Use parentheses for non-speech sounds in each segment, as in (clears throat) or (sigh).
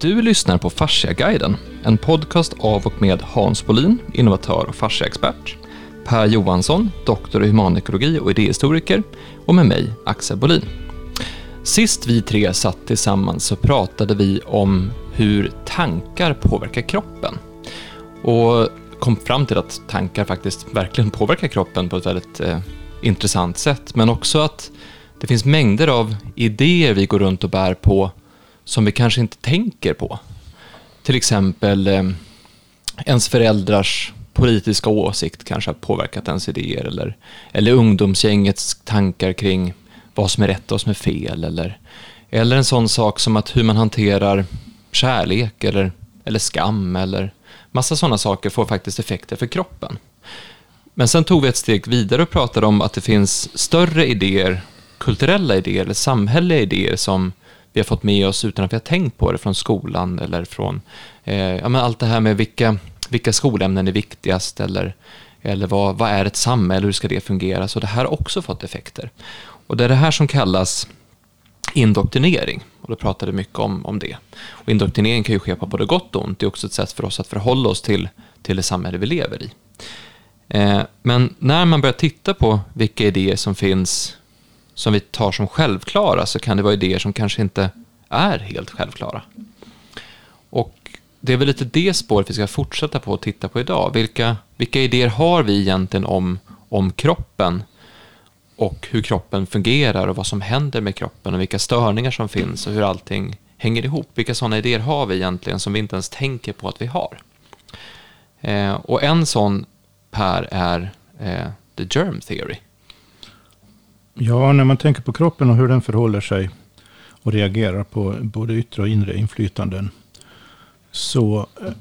Du lyssnar på Fasciaguiden, en podcast av och med Hans Bolin, innovatör och fasciaexpert, Per Johansson, doktor i humanekologi och idéhistoriker och med mig, Axel Bolin. Sist vi tre satt tillsammans så pratade vi om hur tankar påverkar kroppen. Och kom fram till att tankar faktiskt verkligen påverkar kroppen på ett väldigt eh, intressant sätt, men också att det finns mängder av idéer vi går runt och bär på som vi kanske inte tänker på. Till exempel eh, ens föräldrars politiska åsikt kanske har påverkat ens idéer eller, eller ungdomsgängets tankar kring vad som är rätt och vad som är fel eller, eller en sån sak som att hur man hanterar kärlek eller, eller skam eller massa sådana saker får faktiskt effekter för kroppen. Men sen tog vi ett steg vidare och pratade om att det finns större idéer, kulturella idéer eller samhälleliga idéer som vi har fått med oss utan att vi har tänkt på det från skolan eller från eh, ja, men allt det här med vilka, vilka skolämnen är viktigast eller, eller vad, vad är ett samhälle, hur ska det fungera? Så det här har också fått effekter. Och det är det här som kallas indoktrinering. Och då pratade vi mycket om, om det. Och indoktrinering kan ju ske på både gott och ont. Det är också ett sätt för oss att förhålla oss till, till det samhälle vi lever i. Eh, men när man börjar titta på vilka idéer som finns som vi tar som självklara så kan det vara idéer som kanske inte är helt självklara. Och det är väl lite det spåret vi ska fortsätta på att titta på idag. Vilka, vilka idéer har vi egentligen om, om kroppen och hur kroppen fungerar och vad som händer med kroppen och vilka störningar som finns och hur allting hänger ihop. Vilka sådana idéer har vi egentligen som vi inte ens tänker på att vi har? Eh, och en sån, Per, är eh, the germ theory. Ja, när man tänker på kroppen och hur den förhåller sig och reagerar på både yttre och inre inflytanden så eh,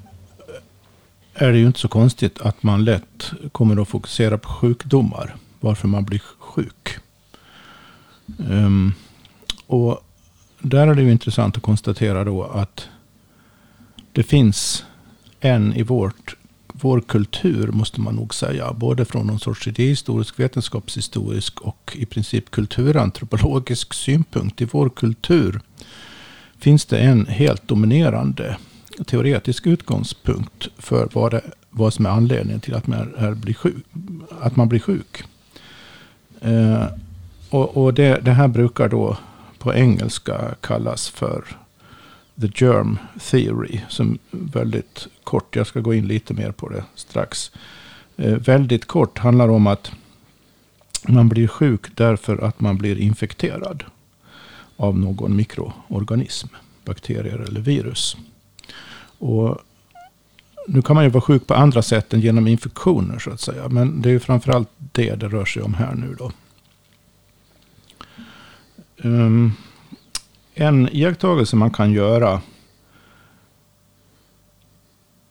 är det ju inte så konstigt att man lätt kommer att fokusera på sjukdomar. Varför man blir sjuk. Um, och där är det ju intressant att konstatera då att det finns en i vårt vår kultur, måste man nog säga. Både från någon sorts idéhistorisk, vetenskapshistorisk och i princip kulturantropologisk synpunkt. I vår kultur finns det en helt dominerande teoretisk utgångspunkt för vad, det, vad som är anledningen till att man, är, blir, sjuk, att man blir sjuk. Eh, och, och det, det här brukar då på engelska kallas för The Germ Theory. Som väldigt kort, jag ska gå in lite mer på det strax. Eh, väldigt kort handlar om att man blir sjuk därför att man blir infekterad av någon mikroorganism. Bakterier eller virus. Och nu kan man ju vara sjuk på andra sätt än genom infektioner så att säga. Men det är ju framförallt det det rör sig om här nu då. Um, en iakttagelse man kan göra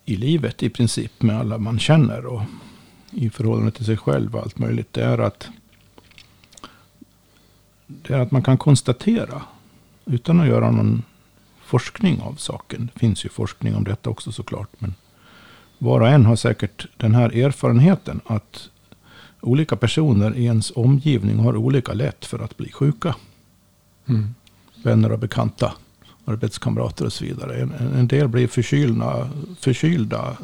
i livet i princip med alla man känner och i förhållande till sig själv och allt möjligt. Det är att, det är att man kan konstatera utan att göra någon forskning av saken. Det finns ju forskning om detta också såklart. Men var och en har säkert den här erfarenheten att olika personer i ens omgivning har olika lätt för att bli sjuka. Mm vänner och bekanta, arbetskamrater och så vidare. En, en del blir förkylda, förkylda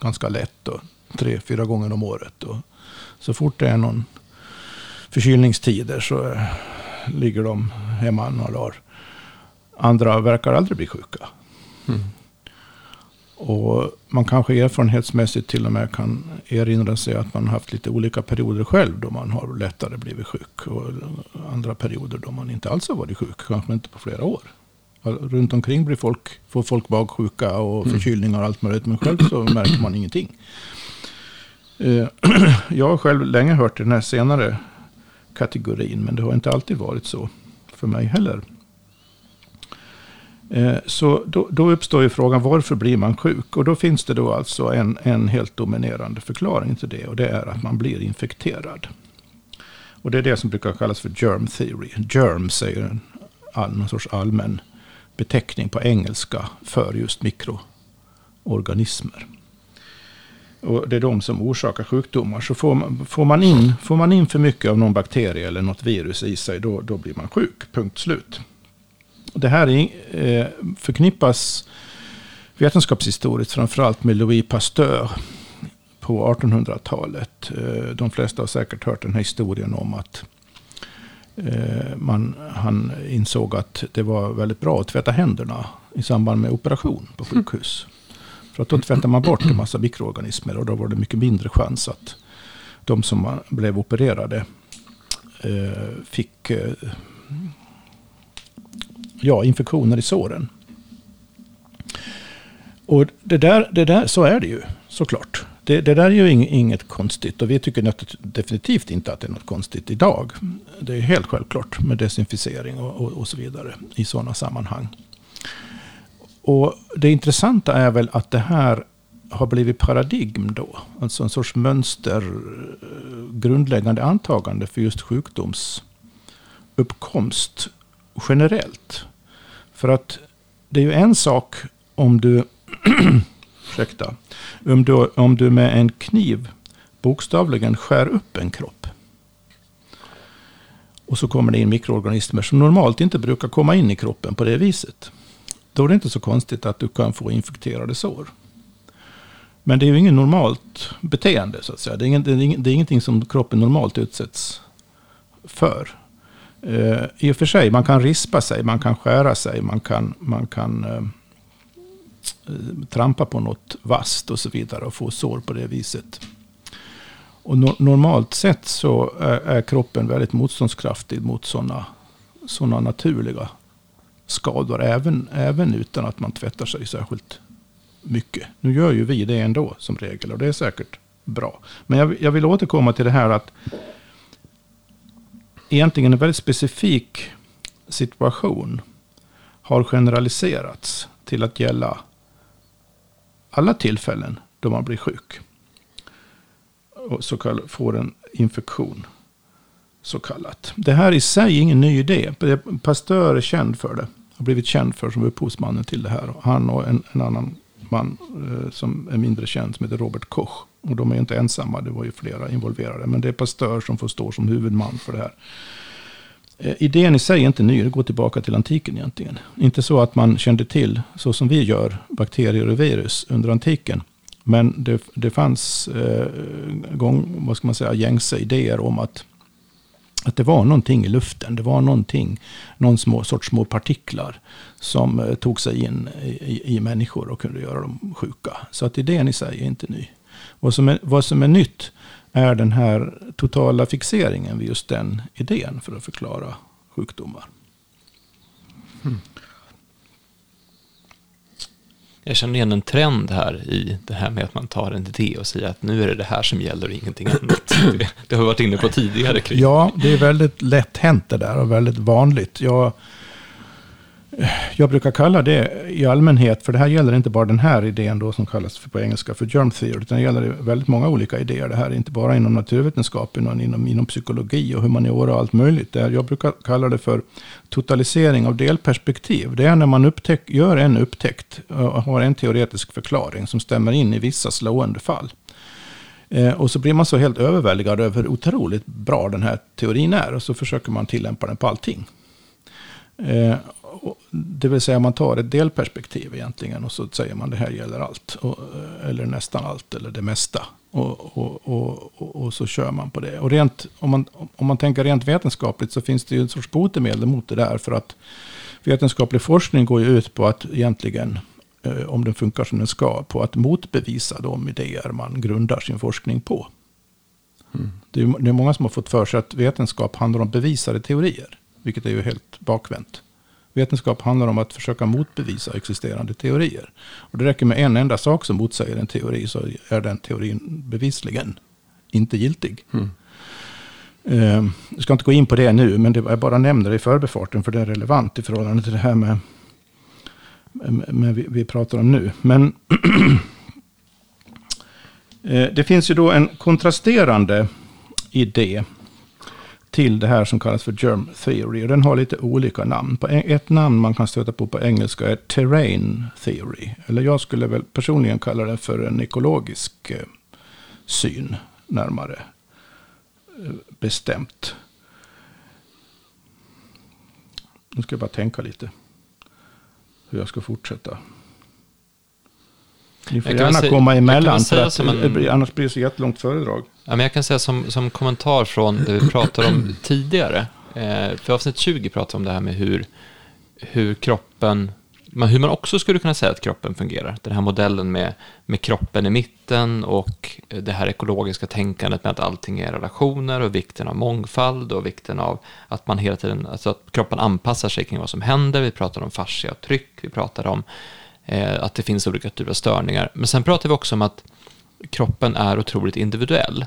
ganska lätt, då, tre, fyra gånger om året. Och så fort det är någon förkylningstider så eh, ligger de hemma några dagar. Andra verkar aldrig bli sjuka. Mm. Och man kanske erfarenhetsmässigt till och med kan erinra sig att man haft lite olika perioder själv då man har lättare blivit sjuk. Och andra perioder då man inte alls har varit sjuk, kanske inte på flera år. Runt omkring blir folk, får folk magsjuka och mm. förkylningar och allt möjligt. Men själv så (clears throat) märker man ingenting. Eh, (clears throat) jag har själv länge hört den här senare kategorin. Men det har inte alltid varit så för mig heller. Eh, så då, då, uppstår ju frågan varför blir man sjuk? Och då finns det då alltså en, en helt dominerande förklaring till det. Och det är att man blir infekterad. Och det är det som brukar kallas för germ theory. Germs är ju en, någon sorts allmän beteckning på engelska för just mikroorganismer. Och det är de som orsakar sjukdomar. Så får man, får man, in, får man in för mycket av någon bakterie eller något virus i sig, då, då blir man sjuk. Punkt slut. det här är, eh, förknippas vetenskapshistoriskt framförallt med Louis Pasteur på 1800-talet. Eh, de flesta har säkert hört den här historien om att Eh, man, han insåg att det var väldigt bra att tvätta händerna i samband med operation på sjukhus. För att då tvättar man bort en massa mikroorganismer och då var det mycket mindre chans att de som blev opererade eh, fick eh, ja, infektioner i såren. Och det där, det där, så är det ju såklart. Det, det där är ju inget konstigt och vi tycker definitivt inte att det är något konstigt idag. Det är helt självklart med desinficering och, och, och så vidare i sådana sammanhang. Och det intressanta är väl att det här har blivit paradigm då. Alltså en sorts mönster, eh, grundläggande antagande för just sjukdomsuppkomst generellt. För att det är ju en sak om du, (clears throat) ursäkta, om du, om du med en kniv bokstavligen skär upp en kropp. Och så kommer det in mikroorganismer som normalt inte brukar komma in i kroppen på det viset. Då är det inte så konstigt att du kan få infekterade sår. Men det är ju inget normalt beteende så att säga. Det är, inget, det är ingenting som kroppen normalt utsätts för. Uh, I och för sig, man kan rispa sig, man kan skära sig, man kan, man kan uh, Eh, trampa på något vasst och så vidare och få sår på det viset. Och no normalt sett så är, är, kroppen väldigt motståndskraftig mot sådana såna naturliga skador. Även, även utan att man tvättar sig särskilt mycket. Nu gör ju vi det ändå som regel och det är säkert bra. Men jag, jag vill återkomma till det här att egentligen en väldigt specifik situation har generaliserats till att gälla alla tillfällen då man blir sjuk. Och så kallad, får en infektion. Så kallat. Det här i sig är ingen ny idé. Pasteur är känd för det. Har blivit känd för som upphovsmannen till det här. Han och en, en annan man eh, som är mindre känd som heter Robert Koch. Och de är inte ensamma, det var ju flera involverade. Men det är Pasteur som får stå som huvudman för det här. Eh, idén i sig är inte ny, det går tillbaka till antiken egentligen. Inte så att man kände till, så som vi gör, bakterier och virus under antiken. Men det, det fanns eh, gång, vad ska man säga, gängse idéer om att att det var någonting i luften. Det var någonting, någon små, sorts små partiklar som eh, tog sig in i, i, människor och kunde göra dem sjuka. Så att idén i sig är inte ny. Vad som är, vad som är nytt är den här totala fixeringen vid just den idén för att förklara sjukdomar. Mm. Jag känner igen en trend här i det här med att man tar en idé och säger att nu är det det här som gäller och ingenting annat. (clears throat) Det, det har vi varit inne på tidigare. Kring. Ja, det är väldigt lätt hänt det där och väldigt vanligt. Jag jag brukar kalla det i allmänhet, för det här gäller inte bara den här idén då som kallas för på engelska för germ theory, utan det gäller väldigt många olika idéer. Det här är inte bara inom naturvetenskapen, utan inom, inom psykologi och humaniora och allt möjligt. Där jag brukar kalla det för totalisering av delperspektiv. Det är när man upptäck, gör en upptäckt och har en teoretisk förklaring som stämmer in i vissa slående fall. Eh, och så blir man så helt överväldigad över hur otroligt bra den här teorin är. Och så försöker man tillämpa den på allting. Eh, Eh, det vill säga man tar ett delperspektiv egentligen och så säger man det här gäller allt. Och, eller nästan allt eller det mesta. Och, och, och, och, så kör man på det. Och rent, om, man, om man tänker rent vetenskapligt så finns det ju en sorts botemedel mot det där. För att vetenskaplig forskning går ju ut på att egentligen, eh, om den funkar som den ska, på att motbevisa de idéer man grundar sin forskning på. Mm. Det, är, det är många som har fått för sig att vetenskap handlar om bevisade teorier. Vilket är ju helt bakvänt. Vetenskap handlar om att försöka motbevisa existerande teorier. Och det räcker med en enda sak som motsäger en teori så är den teorin bevisligen inte giltig. Mm. Uh, jag ska inte gå in på det nu, men det, jag bara nämner det i förbifarten för det är relevant i förhållande till det här med, med, med vi, vi pratar om nu. Men uh, (clears throat) det finns ju då en kontrasterande idé till det här som kallas för germ theory. Och den har lite olika namn. På ett namn man kan stöta på på engelska är terrain theory. Eller jag skulle väl personligen kalla det för en ekologisk eh, syn närmare eh, bestämt. Nu ska jag bara tänka lite. hur jag ska fortsätta. Ni får gärna säga, komma emellan, för att, en, annars blir det så jättelångt föredrag. Ja, men jag kan säga som, som kommentar från det vi pratade om (clears throat) tidigare. Eh, för avsnitt 20 pratade om det här med hur, hur kroppen men hur man också skulle kunna säga att kroppen fungerar. Den här modellen med, med kroppen i mitten och det här ekologiska tänkandet med att allting är relationer och vikten av mångfald och vikten av att man hela tiden, alltså att kroppen anpassar sig kring vad som händer. Vi pratar om fascia och tryck, vi pratar om Eh, att det finns olika typer av störningar. Men sen pratar vi också om att kroppen är otroligt individuell.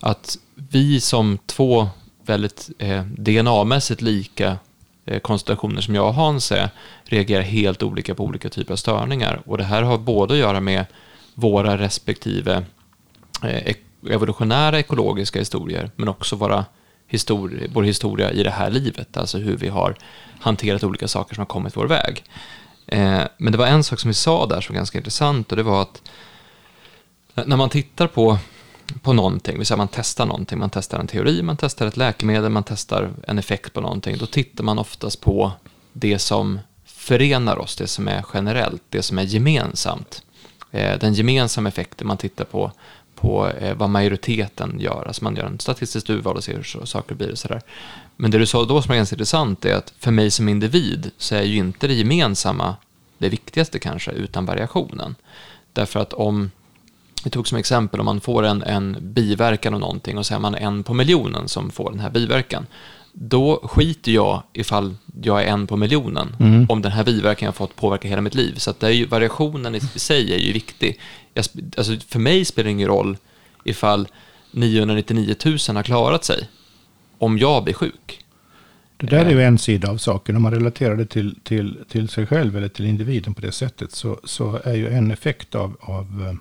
Att vi som två väldigt eh, DNA-mässigt lika Eh, konstellationer som jag och Hans är reagerar helt olika på olika typer av störningar. Och det här har både att göra med våra respektive eh, evolutionära ekologiska historier, men också våra histori vår historia i det här livet, alltså hur vi har hanterat olika saker som har kommit vår väg. Eh, men det var en sak som vi sa där som var ganska intressant och det var att när man tittar på på någonting, vi säger man testar någonting, man testar en teori, man testar ett läkemedel, man testar en effekt på någonting, då tittar man oftast på det som förenar oss, det som är generellt, det som är gemensamt. Eh, den gemensamma effekten man tittar på, på eh, vad majoriteten gör, alltså man gör en statistiskt urval och ser hur saker blir och sådär. Men det du sa då som är ganska intressant är att för mig som individ så är ju inte det gemensamma det viktigaste kanske, utan variationen. Därför att om vi tog som exempel om man får en, en biverkan av någonting och så är man en på miljonen som får den här biverkan. Då skiter jag ifall jag är en på miljonen mm. om den här biverkan jag fått påverka hela mitt liv. Så att det är ju, variationen i sig är ju viktig. Jag, alltså för mig spelar det ingen roll ifall 999 000 har klarat sig om jag blir sjuk. Det där är ju en sida av saken. Om man relaterar det till, till, till sig själv eller till individen på det sättet så, så är ju en effekt av, av eh,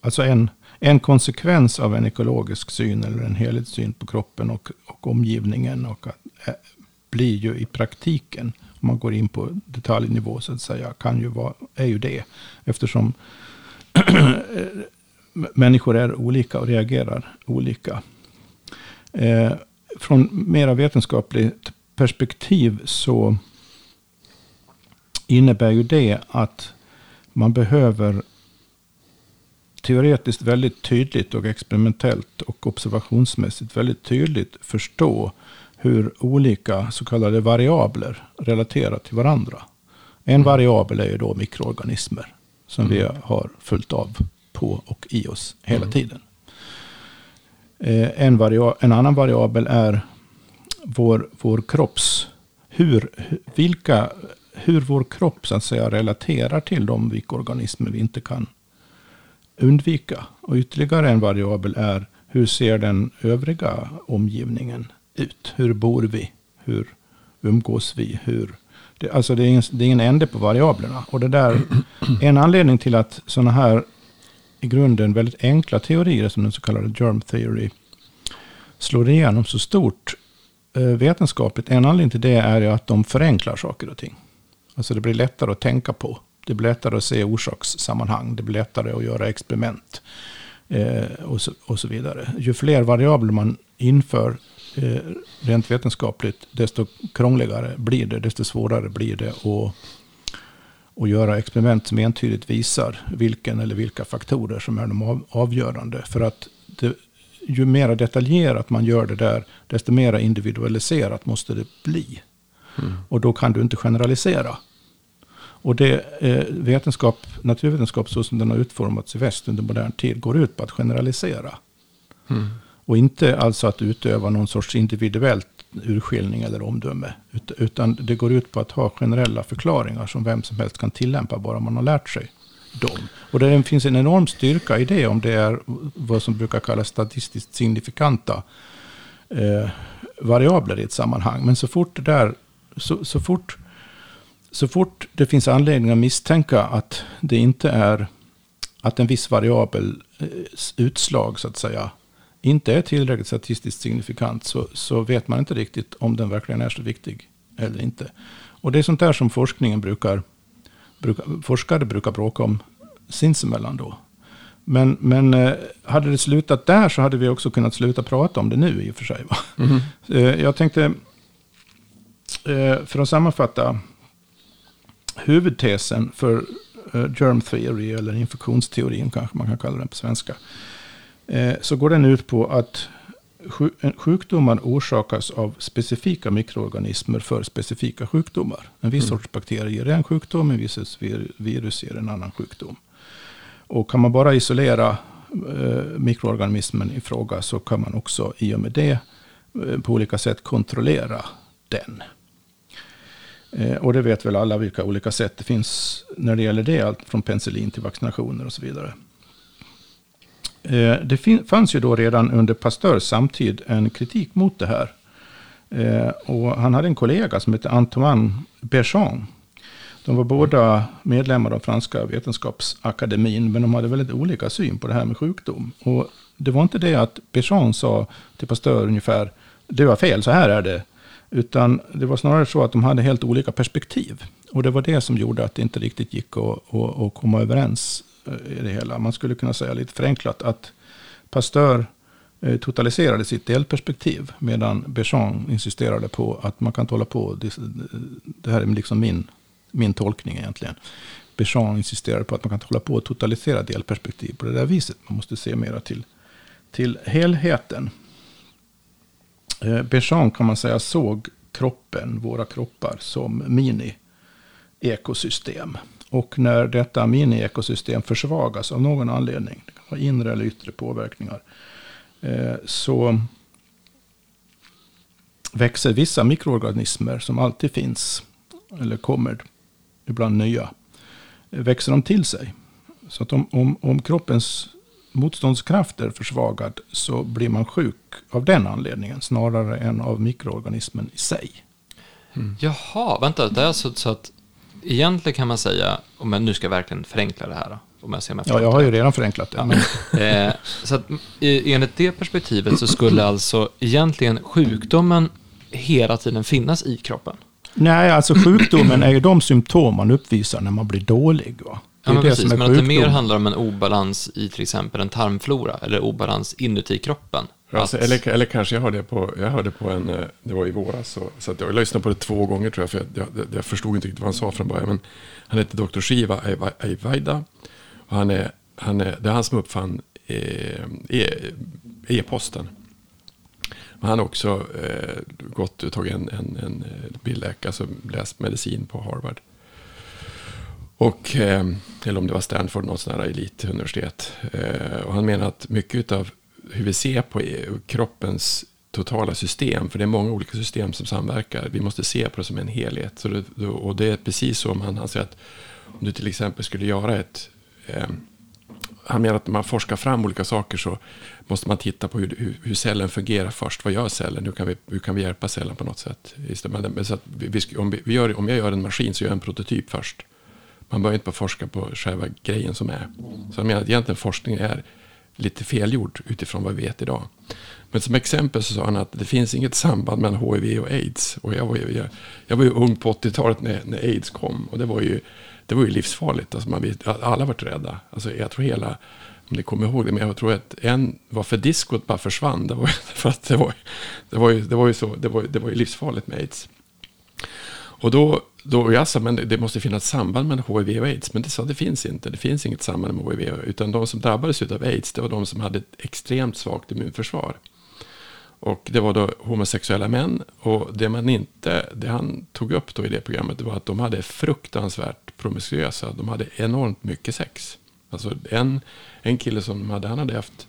Alltså en, en konsekvens av en ekologisk syn eller en helhetssyn på kroppen och, och omgivningen och att, äh, blir ju i praktiken, om man går in på detaljnivå så att säga, kan ju vara, är ju det. Eftersom (clears throat) människor är olika och reagerar olika. Eh, från mera vetenskapligt perspektiv så innebär ju det att man behöver teoretiskt väldigt tydligt och experimentellt och observationsmässigt väldigt tydligt förstå hur olika så kallade variabler relaterar till varandra. En variabel är ju då mikroorganismer som mm. vi har fullt av på och i oss hela mm. tiden. Eh, en, en, annan variabel är vår, vår kropps, hur, vilka, hur vår kropp så att säga relaterar till de mikroorganismer vi inte kan undvika. Och ytterligare en variabel är hur ser den övriga omgivningen ut? Hur bor vi? Hur umgås vi? Hur, det, alltså det är, ingen, det är ingen ände på variablerna. Och det där, en anledning till att sådana här i grunden väldigt enkla teorier som den så kallade germ theory slår igenom så stort eh, vetenskapligt. En anledning till det är ju att de förenklar saker och ting. Alltså det blir lättare att tänka på. Det blir lättare att se orsakssammanhang. Det blir lättare att göra experiment. Eh, och, så, och så vidare. Ju fler variabler man inför eh, rent vetenskapligt, desto krångligare blir det. Desto svårare blir det att, att göra experiment som entydigt visar vilken eller vilka faktorer som är de av, avgörande. För att det, ju mer detaljerat man gör det där, desto mer individualiserat måste det bli. Mm. Och då kan du inte generalisera. Och det eh, vetenskap, naturvetenskap så som den har utformats i väst under modern tid går ut på att generalisera. Mm. Och inte alltså att utöva någon sorts individuellt urskiljning eller omdöme. Utan det går ut på att ha generella förklaringar som vem som helst kan tillämpa bara man har lärt sig dem. Och det finns en enorm styrka i det om det är vad som brukar kallas statistiskt signifikanta eh, variabler i ett sammanhang. Men så fort det där, så, så fort så fort det finns anledning att misstänka att det inte är att en viss variabel eh, utslag så att säga inte är tillräckligt statistiskt signifikant så, så vet man inte riktigt om den verkligen är så viktig eller inte. Och det är sånt där som forskningen brukar, brukar forskare brukar bråka om sinsemellan då. Men, men eh, hade det slutat där så hade vi också kunnat sluta prata om det nu i och för sig. (laughs) Eh, Jag tänkte, eh, för att sammanfatta, huvudtesen för germ theory, eller infektionsteorin kanske man kan kalla den på svenska, så går den ut på att sjukdomar orsakas av specifika mikroorganismer för specifika sjukdomar. En viss sorts bakterie ger en sjukdom, en viss virus ger en annan sjukdom. Och kan man bara isolera eh, mikroorganismen i fråga så kan man också i och med det eh, på olika sätt kontrollera den. Eh, och det vet väl alla vilka olika sätt det finns när det gäller det. Allt från penicillin till vaccinationer och så vidare. Eh, det fin- fanns ju då redan under Pasteurs samtid en kritik mot det här. Eh, och han hade en kollega som hette Antoine Bergeon. De var båda medlemmar av franska vetenskapsakademin, men de hade väldigt olika syn på det här med sjukdom. Och det var inte det att Bergeon sa till Pasteur ungefär, det var fel, så här är det. Utan det var snarare så att de hade helt olika perspektiv. Och det var det som gjorde att det inte riktigt gick att, att, att komma överens i det hela. Man skulle kunna säga lite förenklat att Pasteur eh, totaliserade sitt delperspektiv. Medan Bergeon insisterade på att man kan inte hålla på. Det, här är liksom min, min tolkning egentligen. Bergeon insisterade på att man kan inte hålla på och totalisera delperspektiv på det där viset. Man måste se mera till, till helheten. Eh, Bergeon kan man säga såg kroppen, våra kroppar, som mini-ekosystem. Och när detta mini-ekosystem försvagas av någon anledning, det kan vara inre eller yttre påverkningar, eh, så växer vissa mikroorganismer som alltid finns, eller kommer, ibland nya, eh, växer de till sig. Så att om, om, om kroppens motståndskraft är försvagad så blir man sjuk av den anledningen snarare än av mikroorganismen i sig. Mm. Jaha, vänta, det är alltså så att egentligen kan man säga, om jag nu ska jag verkligen förenkla det här, då, om jag ser mig Ja, jag har det. ju redan förenklat det. Men, (laughs) Eh, så att enligt det perspektivet så skulle alltså egentligen sjukdomen hela tiden finnas i kroppen. nej, alltså sjukdomen är ju de symptom man uppvisar när man blir dålig. Va? Ja, men precis, men att det mer handlar om en obalans i till exempel en tarmflora eller obalans inuti kroppen. Alltså, Att- eller, eller kanske jag hörde på, jag hörde på en, eh, det var i våras, så, så jag lyssnade på det två gånger tror jag, för jag, jag, jag förstod inte riktigt vad han sa från början. Men han heter Dr. Shiva Aivaida. Och han är, han är, det är han som uppfann eh, e- e-posten. Men han har också eh, gått och tagit en, en, en eh, bildläkare, alltså läst medicin på Harvard. Och, eh, eller om det var Stanford, något sånt här elituniversitet. Eh, och han menar att mycket av hur vi ser på kroppens totala system, för det är många olika system som samverkar. Vi måste se på det som en helhet. Så det, och det är precis som han, han säger att om du till exempel skulle göra ett... Eh, han menar att när man forskar fram olika saker så måste man titta på hur, hur, hur cellen fungerar först. Vad gör cellen? Hur kan vi, hur kan vi hjälpa cellen på något sätt? Istället, så att vi, om, vi, vi gör, om jag gör en maskin så gör jag en prototyp först. Man börjar inte bara forska på själva grejen som är. Så jag menar att egentligen forskning är lite felgjord utifrån vad vi vet idag. Men som exempel så sa han att det finns inget samband mellan HIV och aids. Och jag var ju, jag, jag var ju ung på 80-talet när, när aids kom. Och det var ju, det var ju livsfarligt. Alltså man, alla var rädda. Alltså jag tror hela, om ni kommer ihåg det, men jag tror att en, varför diskot bara försvann, det var (laughs) för att det var, det var, ju, det var ju så, det var, det var ju livsfarligt med aids. Och då, då jag sa, men det måste finnas samband mellan HIV och aids. Men det sa, det finns inte. Det finns inget samband med HIV. Utan de som drabbades av aids, det var de som hade ett extremt svagt immunförsvar. Och det var då homosexuella män. Och det man inte, det han tog upp då i det programmet, det var att de hade fruktansvärt promiskuösa. De hade enormt mycket sex. Alltså en, en kille som de hade, han hade haft,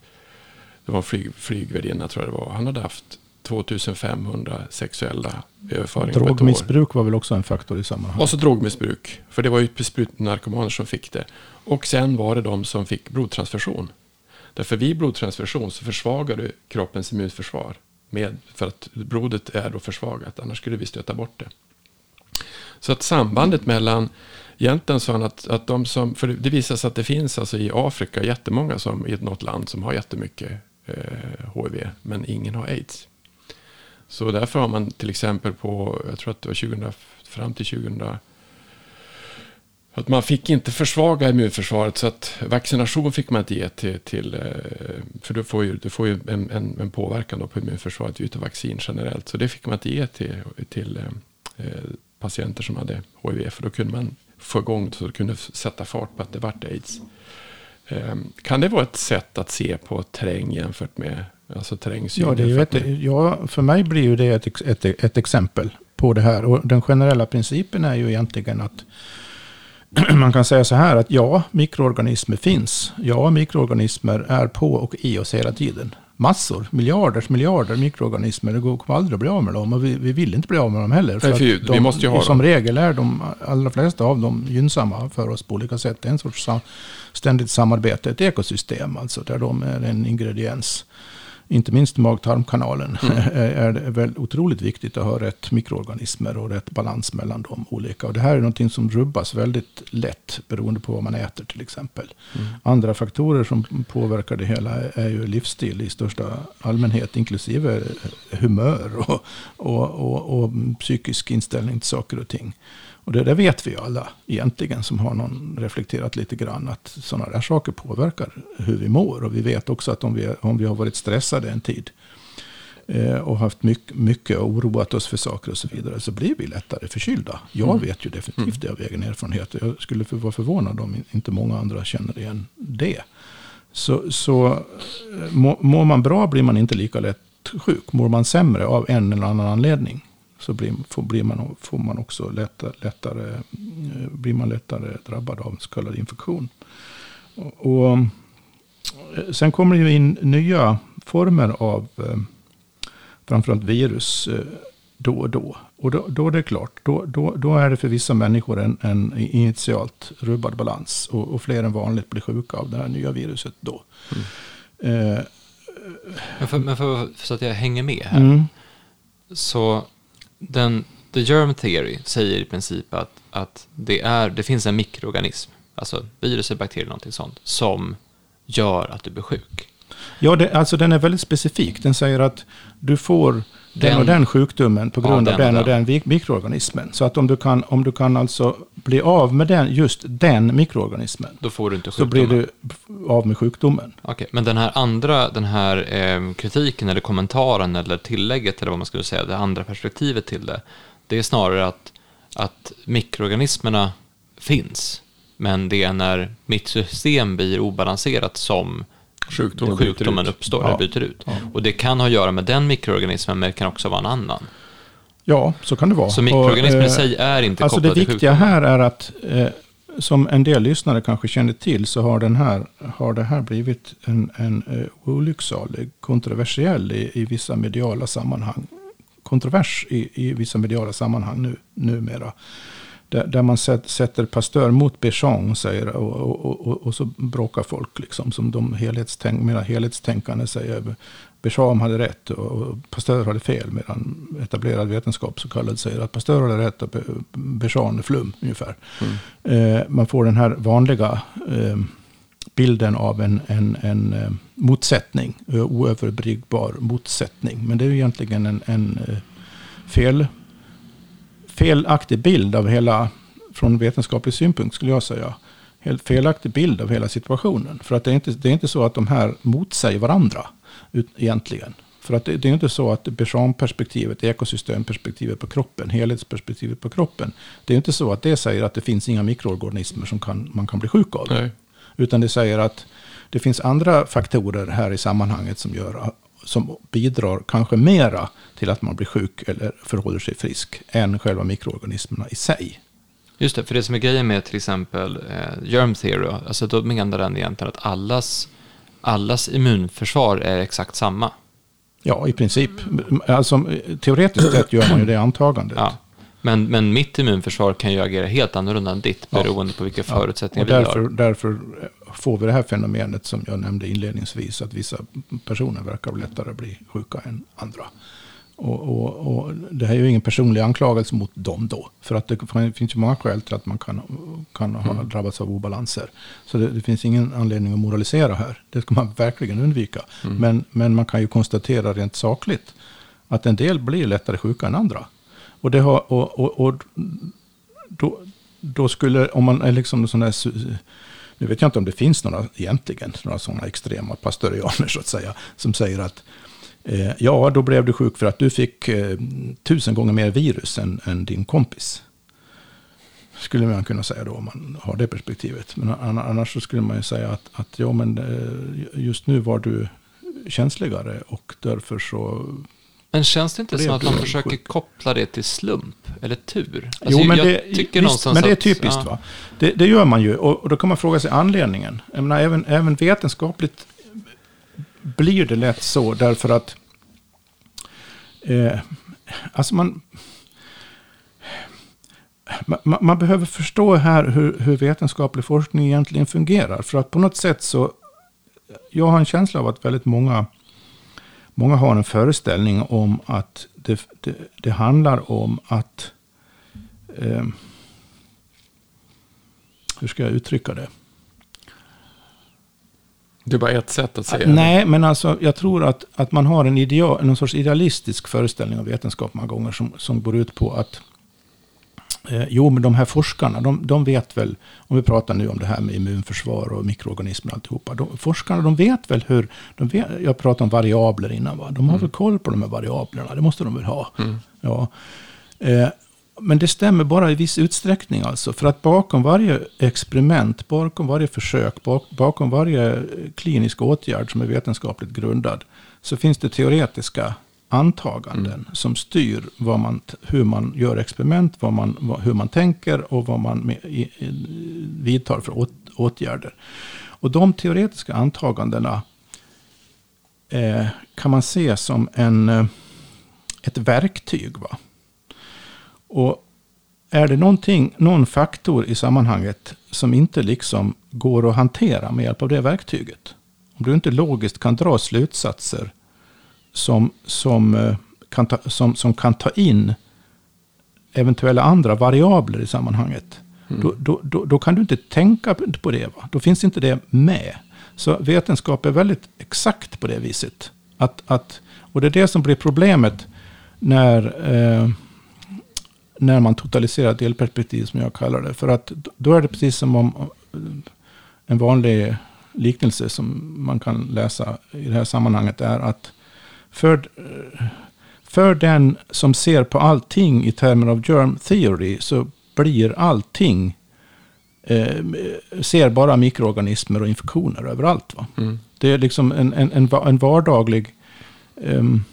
det var en flyg, flygvärdinna tror jag det var. Han hade haft 2500 sexuella överföringar. Drogmissbruk var väl också en faktor i sammanhanget. Och så drogmissbruk. För det var ju sprutnarkomaner som fick det. Och sen var det de som fick blodtransfusion. Därför vid blodtransfusion så försvagar du kroppens immunförsvar. Med, för att blodet är då försvagat, annars skulle vi stöta bort det. Så att sambandet mellan, egentligen sa han att, att de som, för det visar sig att det finns alltså i Afrika jättemånga som, i något land som har jättemycket eh, HIV, men ingen har aids. Så därför har man till exempel på, jag tror att det var 2000, fram till 2000, Att man fick inte försvaga immunförsvaret så att vaccination fick man inte ge till, till eh, för du får ju, du får ju en, en, en påverkan då på immunförsvaret utav vaccin generellt. Så det fick man inte ge till, till eh, eh patienter som hade HIV för då kunde man få igång så det kunde sätta fart på att det vart aids. Eh, kan det vara ett sätt att se på terräng jämfört med alltså terrängsyn? Ja, det är ett, ja, för mig blir ju det ett, ett, ett exempel på det här. Och den generella principen är ju egentligen att (clears throat) man kan säga så här att ja, mikroorganismer finns. Ja, mikroorganismer är på och i oss hela tiden. Massor, miljarders miljarder mikroorganismer. Det går aldrig att bli av med dem och vi, vi vill inte bli av med dem heller. För Nej, de, vi måste ju ha som dem. regel är de allra flesta av dem gynnsamma för oss på olika sätt. Det är en sorts ständigt samarbete, ett ekosystem alltså, där de är en ingrediens inte minst mag-tarmkanalen, mm. (laughs) är det väl otroligt viktigt att ha rätt mikroorganismer och rätt balans mellan de olika. Och det här är någonting som rubbas väldigt lätt beroende på vad man äter till exempel. Mm. Andra faktorer som påverkar det hela är ju livsstil i största allmänhet, inklusive humör och, och, och, och psykisk inställning till saker och ting. Och det, det vet vi ju alla egentligen som har någon reflekterat lite grann att sådana där saker påverkar hur vi mår. Och vi vet också att om vi, om vi har varit stressade en tid eh, och haft mycket, mycket och oroat oss för saker och så vidare så blir vi lättare förkylda. Jag mm. vet ju definitivt det av egen erfarenhet. Jag skulle vara förvånad om inte många andra känner igen det. Så, så eh, mår man bra blir man inte lika lätt sjuk. Mår man sämre av en eller annan anledning så blir, får, blir man, får man också lättare, lättare, eh, blir man lättare drabbad av så kallad infektion. Och, och, eh, sen kommer det ju in nya former av eh, framförallt virus då och då. Och då, då är det klart, då, då, då är det för vissa människor en, en initialt rubbad balans. Och, och, fler än vanligt blir sjuka av det här nya viruset då. Mm. Eh, men, för, men för, så att jag hänger med här. Mm. Så den, the germ theory säger i princip att, att det, är, det finns en mikroorganism, alltså virus, bakterier, någonting sånt, som gör att du blir sjuk. Ja, det, alltså den är väldigt specifik. Den säger att du får den, och den sjukdomen på grund ja, av den, den och den mikroorganismen. Så att om du kan, om du kan alltså bli av med den, just den mikroorganismen. Då får du inte sjukdomen. Så blir du av med sjukdomen. Okay, men den här andra, den här eh, kritiken eller kommentaren eller tillägget eller vad man skulle säga, det andra perspektivet till det. Det är snarare att, att mikroorganismerna finns. Men det är när mitt system blir obalanserat som sjukdomen, sjukdomen uppstår, ja. eller byter ut. Ja. Och det kan ha att göra med den mikroorganismen, men det kan också vara en annan. Ja, så kan det vara. Så mikroorganismen i sig är inte alltså kopplad till Det viktiga här är att, eh, som en del lyssnare kanske känner till, så har, den här, har det här blivit en, en uh, olycksalig, kontroversiell i, i vissa mediala sammanhang. Kontrovers i, i vissa mediala sammanhang nu, numera. Där, där man sätter Pasteur mot Béchamp säger, och, och, och, och, så bråkar folk. Liksom, som de helhetstänk, mera helhetstänkande säger. Béchamp hade rätt och Pasteur hade fel. Medan etablerad vetenskap så kallad säger att Pasteur hade rätt och Béchamp är flum ungefär. Mm. Eh, man får den här vanliga eh, bilden av en, en, en eh, motsättning. Oöverbryggbar motsättning. Men det är ju egentligen en, en eh, fel felaktig bild av hela, från vetenskaplig synpunkt skulle jag säga, helt felaktig bild av hela situationen. För att det är inte, det är inte så att de här motsäger varandra ut, egentligen. För att det, det är inte så att Béchamp-perspektivet, ekosystemperspektivet på kroppen, helhetsperspektivet på kroppen. Det är inte så att det säger att det finns inga mikroorganismer som kan, man kan bli sjuk av. Nej. Utan det säger att det finns andra faktorer här i sammanhanget som gör som bidrar kanske mera till att man blir sjuk eller förhåller sig frisk än själva mikroorganismerna i sig. Just det, för det som är grejen med till exempel eh, germ theory, alltså då menar den egentligen att allas, allas immunförsvar är exakt samma. Ja, i princip. Alltså, teoretiskt sett gör man ju det antagandet. Ja. Men, men mitt immunförsvar kan ju agera helt annorlunda än ditt beroende ja. på vilka förutsättningar ja. därför, vi har. Därför får vi det här fenomenet som jag nämnde inledningsvis. Att vissa personer verkar lättare bli sjuka än andra. Och, och, och, det här är ju ingen personlig anklagelse mot dem då. För att det finns ju många skäl till att man kan, kan ha mm. drabbats av obalanser. Så det, det, finns ingen anledning att moralisera här. Det ska man verkligen undvika. Mm. Men, men man kan ju konstatera rent sakligt att en del blir lättare sjuka än andra. Och, det har, och, och, och då, då skulle, om man är liksom sån där, nu vet jag inte om det finns några egentligen, några sådana extrema pastorianer så att säga, som säger att eh, ja, då blev du sjuk för att du fick eh, tusen gånger mer virus än, än din kompis. Skulle man kunna säga då om man har det perspektivet. Men annars så skulle man ju säga att, att ja, men eh, just nu var du känsligare och därför så men känns det inte som att man försöker sjuk. koppla det till slump eller tur? Alltså, jo, men, det, visst, men det är typiskt. Att, va? Det, det, gör man ju. Och, och, då kan man fråga sig anledningen. Jag menar, även, även vetenskapligt blir det lätt så därför att eh, alltså man, man, man, behöver förstå här hur, hur vetenskaplig forskning egentligen fungerar. För att på något sätt så, jag har en känsla av att väldigt många Många har en föreställning om att det, det, det handlar om att... Eh, hur ska jag uttrycka det? Det är bara ett sätt att säga det. Nej, men alltså jag tror att, att man har en ideal, någon sorts idealistisk föreställning av vetenskap många gånger som, som går ut på att jo, men de här forskarna, de, de, vet väl, om vi pratar nu om det här med immunförsvar och mikroorganismer och alltihopa. De, forskarna, de vet väl hur, de vet, jag pratade om variabler innan, va? de har mm. väl koll på de här variablerna, det måste de väl ha. Mm. Ja. Eh, men det stämmer bara i viss utsträckning alltså. För att bakom varje experiment, bakom varje försök, bak, bakom varje klinisk åtgärd som är vetenskapligt grundad, så finns det teoretiska antaganden mm. som styr vad man, hur man gör experiment, vad man, hur man tänker och vad man vidtar för åt, åtgärder. Och de teoretiska antagandena eh, kan man se som en, eh, ett verktyg. Va? Och är det någonting, någon faktor i sammanhanget som inte liksom går att hantera med hjälp av det verktyget. Om du inte logiskt kan dra slutsatser som, som, eh, kan ta, som, som kan ta in eventuella andra variabler i sammanhanget. Mm. Då, då, då, då, kan du inte tänka på det. Va? Då finns inte det med. Så vetenskap är väldigt exakt på det viset. Att, att, och det är det som blir problemet när, eh, när man totaliserar delperspektiv, som jag kallar det. För att då är det precis som om en vanlig liknelse som man kan läsa i det här sammanhanget är att för, för den som ser på allting i termer av germ theory så blir allting eh, ser bara mikroorganismer och infektioner överallt. Va? Mm. Det är liksom en, en, en, en vardaglig um,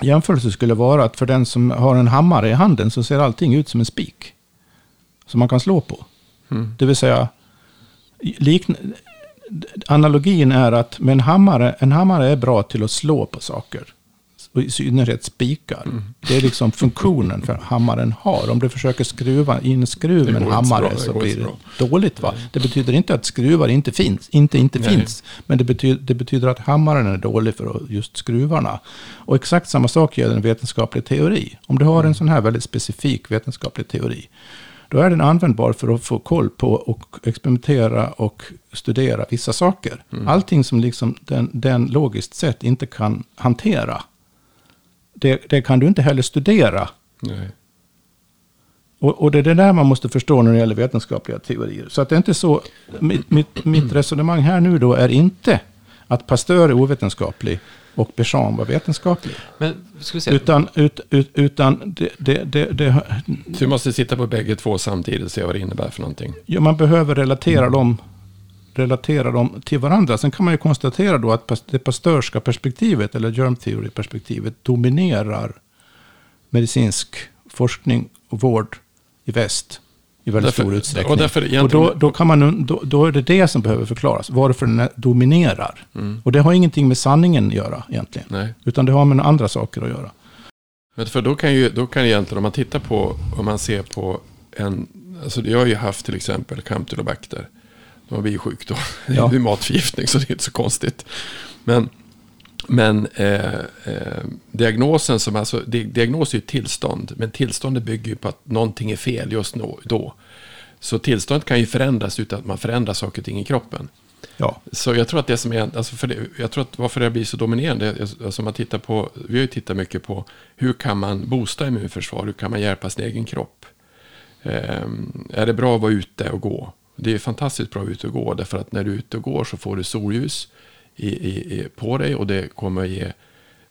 jämförelse skulle vara att för den som har en hammare i handen så ser allting ut som en spik. Som man kan slå på. Mm. Det vill säga, likn analogin är att med en hammare, en hammare är bra till att slå på saker. Och I synnerhet spikar. Mm. Det är liksom funktionen för hammaren har. Om du försöker skruva in skruv med en hammare så blir det dåligt. Va? Det betyder inte att skruvar inte finns. Inte inte Nej. finns. Men det betyder, det betyder att hammaren är dålig för just skruvarna. Och exakt samma sak gäller en vetenskaplig teori. Om du har en mm. sån här väldigt specifik vetenskaplig teori då är den användbar för att få koll på och experimentera och studera vissa saker. Mm. Allting som liksom den, den logiskt sett inte kan hantera, det, det kan du inte heller studera. Nej. Och, och, det är det där man måste förstå när det gäller vetenskapliga teorier. Så att det är inte så, mitt, mitt, mitt resonemang här nu då är inte att Pasteur är ovetenskaplig och Béchamp var vetenskaplig. Men, utan, ut, ut, utan det, det, det, det... Du måste sitta på bägge två samtidigt och se vad det innebär för någonting. Ja, man behöver relatera mm. dem relatera dem till varandra. Sen kan man ju konstatera då att det pasteurska perspektivet, eller germ theory-perspektivet, dominerar medicinsk forskning och vård i väst i väldigt därför, stor utsträckning. Och, därför och då, då, kan man, då, då, är det det som behöver förklaras, varför den dominerar. Mm. Och det har ingenting med sanningen att göra egentligen. Nej. Utan det har med andra saker att göra. Men för då kan ju, då kan egentligen, om man tittar på, om man ser på en, alltså jag har ju haft till exempel campylobacter. De har blivit sjuk då. Ja. (laughs) Det är matförgiftning så det är inte så konstigt. Men, men eh, eh, diagnosen som alltså, diagnos är ju tillstånd. Men tillståndet bygger ju på att någonting är fel just då. Så tillståndet kan ju förändras utan att man förändrar saker och ting i kroppen. Ja. Så jag tror att det som är, alltså för det, jag tror att varför det blir så dominerande, alltså man tittar på, vi har ju tittat mycket på hur kan man boosta immunförsvar, hur kan man hjälpa sin egen kropp. Eh, är det bra att vara ute och gå? Det är fantastiskt bra att vara ute och gå. Därför att när du är ute och går så får du solljus i, i, på dig. Och det kommer att ge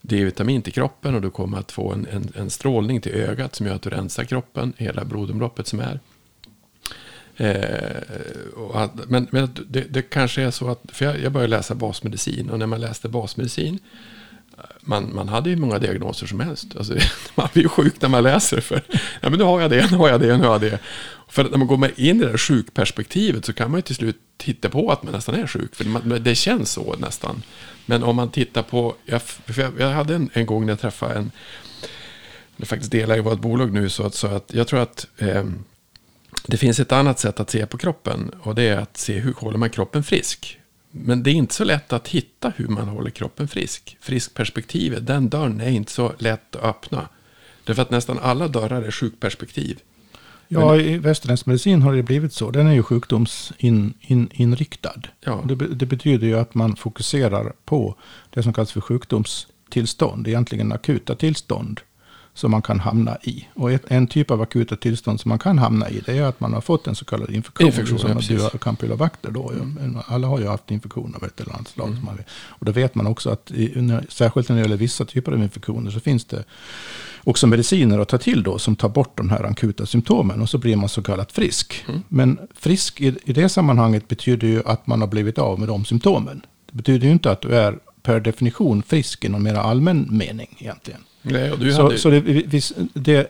D-vitamin till kroppen. Och du kommer att få en, en, en strålning till ögat som gör att du rensar kroppen. Hela blodomloppet som är. Eh, att, men men det, det, kanske är så att, för jag, jag började läsa basmedicin och när man läste basmedicin, man, man hade ju många diagnoser som helst. Alltså, (laughs) man blir ju sjuk när man läser för, ja men nu har jag det, nu har jag det, nu har jag det. För när man går in i det där sjukperspektivet så kan man ju till slut titta på att man nästan är sjuk, för det känns så nästan. Men om man tittar på, jag, jag, jag hade en, en gång när jag träffade en, jag faktiskt delar i vårt bolag nu, så att, så att jag tror att eh, det finns ett annat sätt att se på kroppen och det är att se hur håller man kroppen frisk. Men det är inte så lätt att hitta hur man håller kroppen frisk. Friskperspektivet, den dörren är inte så lätt att öppna. Därför att nästan alla dörrar är sjukperspektiv. Ja, Men, i västerländsk medicin har det blivit så. Den är ju sjukdomsinriktad. In, ja. Det, det, betyder ju att man fokuserar på det som kallas för sjukdomstillstånd, egentligen akuta tillstånd som man kan hamna i. Och ett, en typ av akuta tillstånd som man kan hamna i det är att man har fått en så kallad infektion. infektion som ja, du då. Mm. Alla har ju haft infektion av ett eller annat slag. Mm. och då vet man också att i, särskilt när det gäller vissa typer av infektioner så finns det också mediciner att ta till då som tar bort de här akuta symptomen och så blir man så kallat frisk. Mm. Men frisk i, i det sammanhanget betyder ju att man har blivit av med de symptomen. Det betyder ju inte att du är per definition frisk i någon mer allmän mening egentligen. Nej, så hade... så det, det,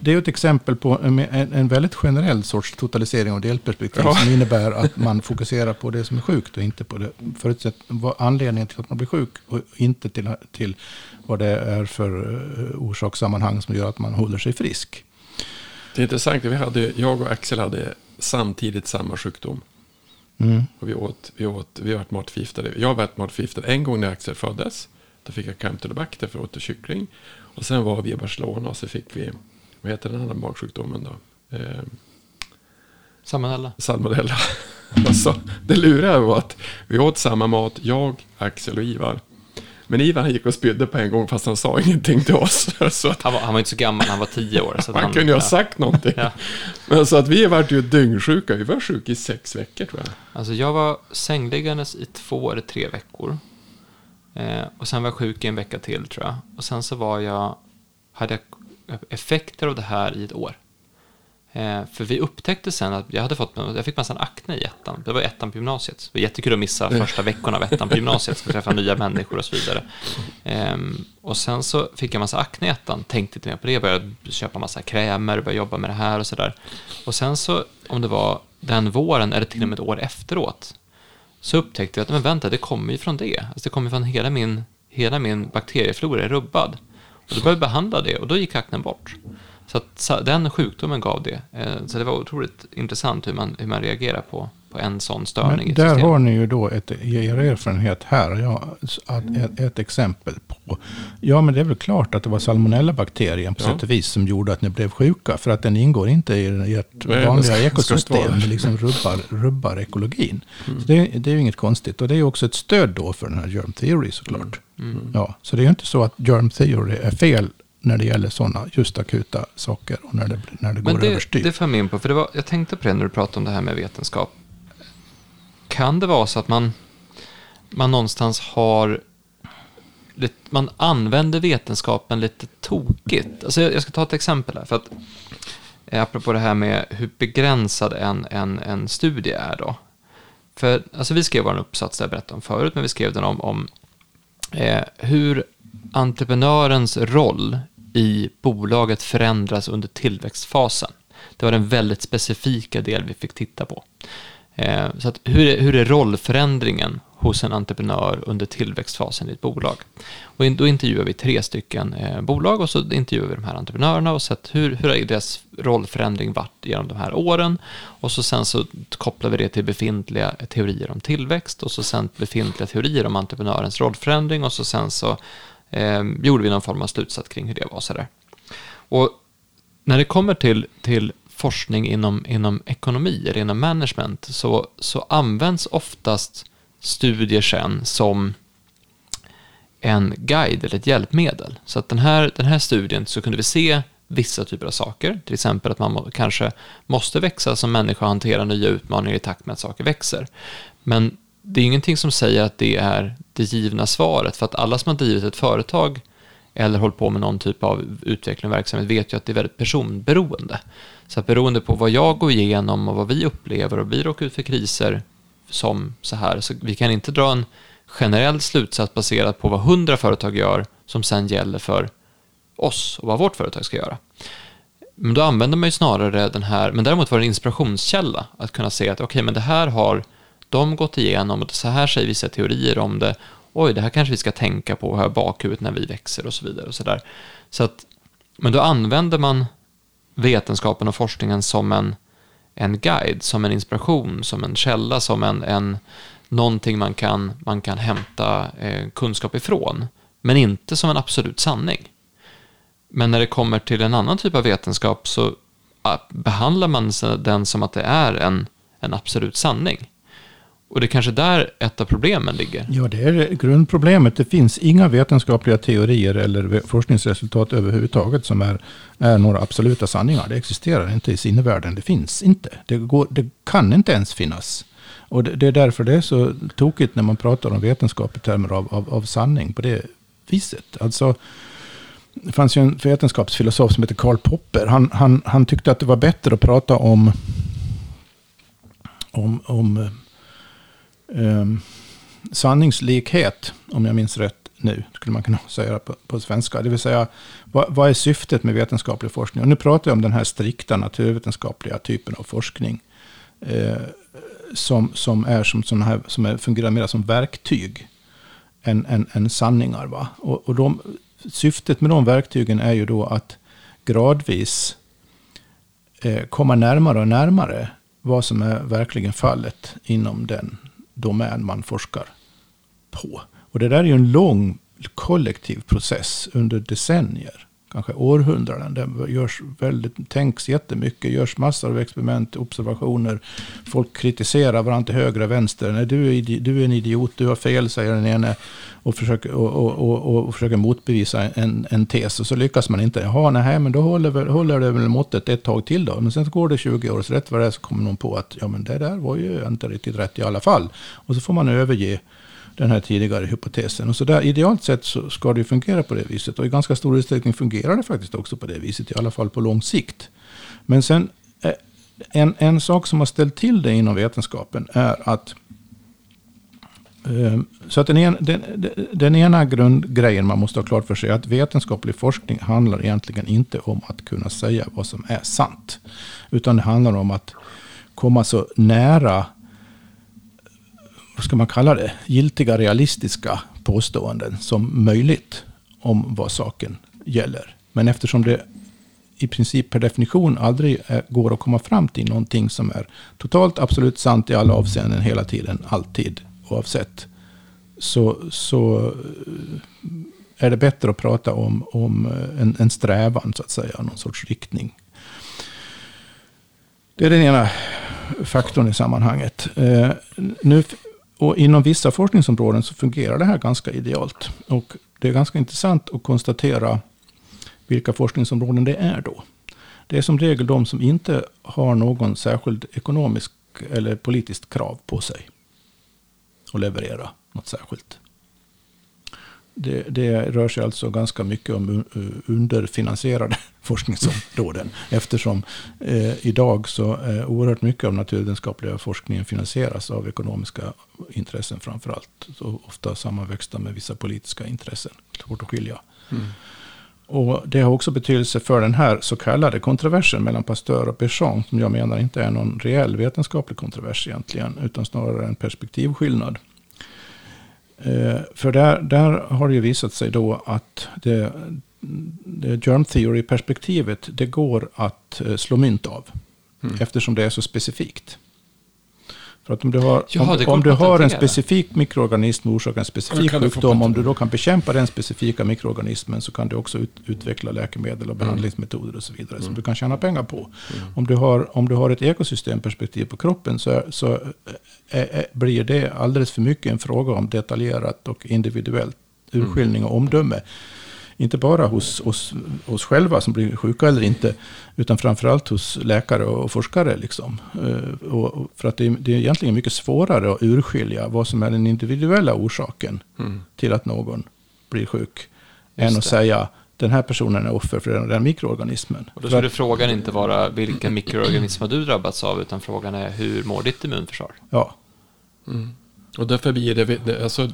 det, är ett exempel på en, en, väldigt generell sorts totalisering av delperspektiv. Ja. Som innebär att man fokuserar på det som är sjukt och inte på det förutsätt, anledningen till att man blir sjuk. Och inte till, till vad det är för eh, orsakssammanhang som gör att man håller sig frisk. Det är intressant. Vi hade, jag och Axel hade samtidigt samma sjukdom. Mm. Och vi åt, vi åt, vi varit matförgiftade. Jag var matförgiftad en gång när Axel föddes. Då fick jag campylobacter för att åt kyckling. Och sen var vi i Barcelona och så fick vi, vad heter den andra magsjukdomen då? Eh, salmonella. Salmonella. (laughs) alltså, det luriga var att vi åt samma mat, jag, Axel och Ivar. Men Ivar gick och spydde på en gång fast han sa (laughs) ingenting till oss. (laughs) Så att, han, var, han var inte så gammal, han var tio år. Så han, han kunde ju ha sagt någonting. ja. Men så att vi vart ju dyngsjuka. Vi var sjuka i sex veckor tror jag. Alltså jag var sängliggandes i två eller tre veckor. Eh, och sen var jag sjuk i en vecka till tror jag. Och sen så var jag, hade jag effekter av det här i ett år. Eh, för vi upptäckte sen att jag hade fått, jag fick massa akne i ettan. Det var ettan på gymnasiet. Det var jättekul att missa första veckorna av ettan på gymnasiet. Ska träffa nya människor och så vidare. Eh, och sen så fick jag massa akne i ettan. Tänkte inte mer på det. Började köpa massa krämer, började jobba med det här och sådär. Och sen så, om det var den våren eller till och med ett år efteråt, så upptäckte vi att men vänta, det kommer ju från det. Alltså det kommer från hela min, hela min bakterieflora är rubbad. Och då började vi behandla det och då gick aknen bort. Så att den sjukdomen gav det. Eh, så det var otroligt intressant hur man, hur man reagerar på, på en sån störning. Men där har ni ju då ett, er erfarenhet här. Ja, ett, ett, exempel på. Ja, men det är väl klart att det var salmonellabakterien på ja. sätt och vis som gjorde att ni blev sjuka. För att den ingår inte i ert Nej, vanliga ekosystem. Det liksom rubbar, rubbar ekologin. Mm. Så det, det är ju inget konstigt. Och det är ju också ett stöd då för den här germ theory såklart. Mm. Mm. Ja, så det är ju inte så att germ theory är fel när det gäller sådana just akuta saker och när det, när det går det, överstyr. Det för mig in på, för det var, jag tänkte på det när du pratade om det här med vetenskap. Kan det vara så att man, man någonstans har man använder vetenskapen lite tokigt. Alltså jag ska ta ett exempel här. För att, eh, apropå det här med hur begränsad en, en, en studie är då. För alltså vi skrev vår uppsats, där jag berättade om förut, men vi skrev den om, om eh, hur entreprenörens roll i bolaget förändras under tillväxtfasen. Det var den väldigt specifika del vi fick titta på. Eh, så att hur, är, hur är rollförändringen hos en entreprenör under tillväxtfasen i ett bolag? Och då intervjuar vi tre stycken eh, bolag och så intervjuar vi de här entreprenörerna och sett hur, hur har deras rollförändring varit genom de här åren och så sen så kopplar vi det till befintliga teorier om tillväxt och så sen befintliga teorier om entreprenörens rollförändring och så sen så eh, gjorde vi någon form av slutsats kring hur det var. Så där. Och när det kommer till, till forskning inom, inom ekonomi eller inom management så, så används oftast studier sen som en guide eller ett hjälpmedel. Så att den här, den här studien så kunde vi se vissa typer av saker. Till exempel att man må, kanske måste växa som människa och hantera nya utmaningar i takt med att saker växer. Men det är ingenting som säger att det är det givna svaret. För att alla som har drivit ett företag eller hållit på med någon typ av utveckling och verksamhet vet ju att det är väldigt personberoende. Så att beroende på vad jag går igenom och vad vi upplever och vi råkar ut för kriser som så här, så vi kan inte dra en generell slutsats baserat på vad hundra företag gör som sen gäller för oss och vad vårt företag ska göra. Men då använder man ju snarare den här, men däremot var det en inspirationskälla att kunna se att okej, okay, men det här har de gått igenom och så här säger vissa teorier om det. Oj, det här kanske vi ska tänka på här bakhuvudet när vi växer och så vidare och så där. Så att, men då använder man vetenskapen och forskningen som en, en guide, som en inspiration, som en källa, som en, en någonting man kan, man kan hämta eh, kunskap ifrån, men inte som en absolut sanning. Men när det kommer till en annan typ av vetenskap så ah, behandlar man den som att det är en, en absolut sanning. Och det är kanske där ett av problemen ligger. Ja, det är grundproblemet. Det finns inga vetenskapliga teorier eller forskningsresultat överhuvudtaget som är, är några absoluta sanningar. Det existerar inte i sinnevärlden. Det finns inte. Det, går, det kan inte ens finnas. Och det, det, är därför det är så tokigt när man pratar om vetenskap i termer av, av, av sanning på det viset. Alltså, det fanns ju en vetenskapsfilosof som heter Karl Popper. Han, han, han tyckte att det var bättre att prata om, om, om eh, eh, sanningslikhet, om jag minns rätt nu, skulle man kunna säga på, på svenska. Det vill säga, vad, vad, är syftet med vetenskaplig forskning? Och nu pratar jag om den här strikta naturvetenskapliga typen av forskning. Eh, som, som, är som, som, här, som är, fungerar mer som verktyg än, än, än sanningar. Va? Och, och de, syftet med de verktygen är ju då att gradvis eh, komma närmare och närmare vad som är verkligen fallet inom den domän man forskar på. Och det där är ju en lång kollektiv process under decennier kanske århundraden. Det görs väldigt, tänks jättemycket, görs massor av experiment, observationer. Folk kritiserar varandra till höger och vänster. Nej, du, är, du är en idiot, du har fel, säger den ene. Och försöker, och, och, och, och försöker motbevisa en, en tes. Och så lyckas man inte. Jaha, nej, men då håller, håller det väl måttet ett tag till då. Men sen går det 20 år, så rätt vad det är så kommer någon på att ja, men det där var ju inte riktigt rätt i alla fall. Och så får man överge den här tidigare hypotesen. Och så där, idealt sett så ska det fungera på det viset. Och i ganska stor utsträckning fungerar det faktiskt också på det viset, i alla fall på lång sikt. Men sen, eh, en, en sak som har ställt till det inom vetenskapen är att Ehm, så att den, en, den, den ena grundgrejen man måste ha klart för sig är att vetenskaplig forskning handlar egentligen inte om att kunna säga vad som är sant. Utan det handlar om att komma så nära vad ska man kalla det, giltiga realistiska påståenden som möjligt om vad saken gäller. Men eftersom det i princip per definition aldrig eh, går att komma fram till någonting som är totalt absolut sant i alla avseenden hela tiden, alltid, oavsett. Så, så eh, är det bättre att prata om, om eh, en, en strävan, så att säga, någon sorts riktning. Det är den ena faktorn i sammanhanget. Eh, nu och inom vissa forskningsområden så fungerar det här ganska idealt. Och det är ganska intressant att konstatera vilka forskningsområden det är då. Det är som regel de som inte har någon särskild ekonomisk eller politiskt krav på sig och leverera något särskilt. Det, det, rör sig alltså ganska mycket om underfinansierade (laughs) forskningsområden. Eftersom eh, idag så eh, oerhört mycket av naturvetenskapliga forskningen finansieras av ekonomiska intressen framför allt. Så ofta sammanväxta med vissa politiska intressen. Svårt att skilja. Mm. Och det har också betydelse för den här så kallade kontroversen mellan Pasteur och Péchon. Som jag menar inte är någon reell vetenskaplig kontrovers egentligen. Utan snarare en perspektivskillnad. Eh, för där, där har det ju visat sig då att det, det germ theory-perspektivet, det går att eh, slå mynt av. Mm. Eftersom det är så specifikt. För att om du har, Jaha, om, om du har en specifik mikroorganism och orsakar en specifik sjukdom, om du då kan bekämpa den specifika mikroorganismen så kan du också ut, utveckla läkemedel och mm. behandlingsmetoder och så vidare mm. som du kan tjäna pengar på. Mm. Om, du har, om du har ett ekosystemperspektiv på kroppen så, så är, är, blir det alldeles för mycket en fråga om detaljerat och individuellt urskiljning och omdöme. Inte bara hos oss, oss själva som blir sjuka eller inte, utan framförallt hos läkare och forskare. Liksom. Eh, och för att det är, det är egentligen mycket svårare att urskilja vad som är den individuella orsaken mm. till att någon blir sjuk, Just än att det. säga den här personen är offer för den, den mikroorganismen. Och då skulle frågan inte vara vilken mikroorganism har du drabbats av, utan frågan är hur mår ditt immunförsvar? Ja. Mm. Och därför blir det, alltså,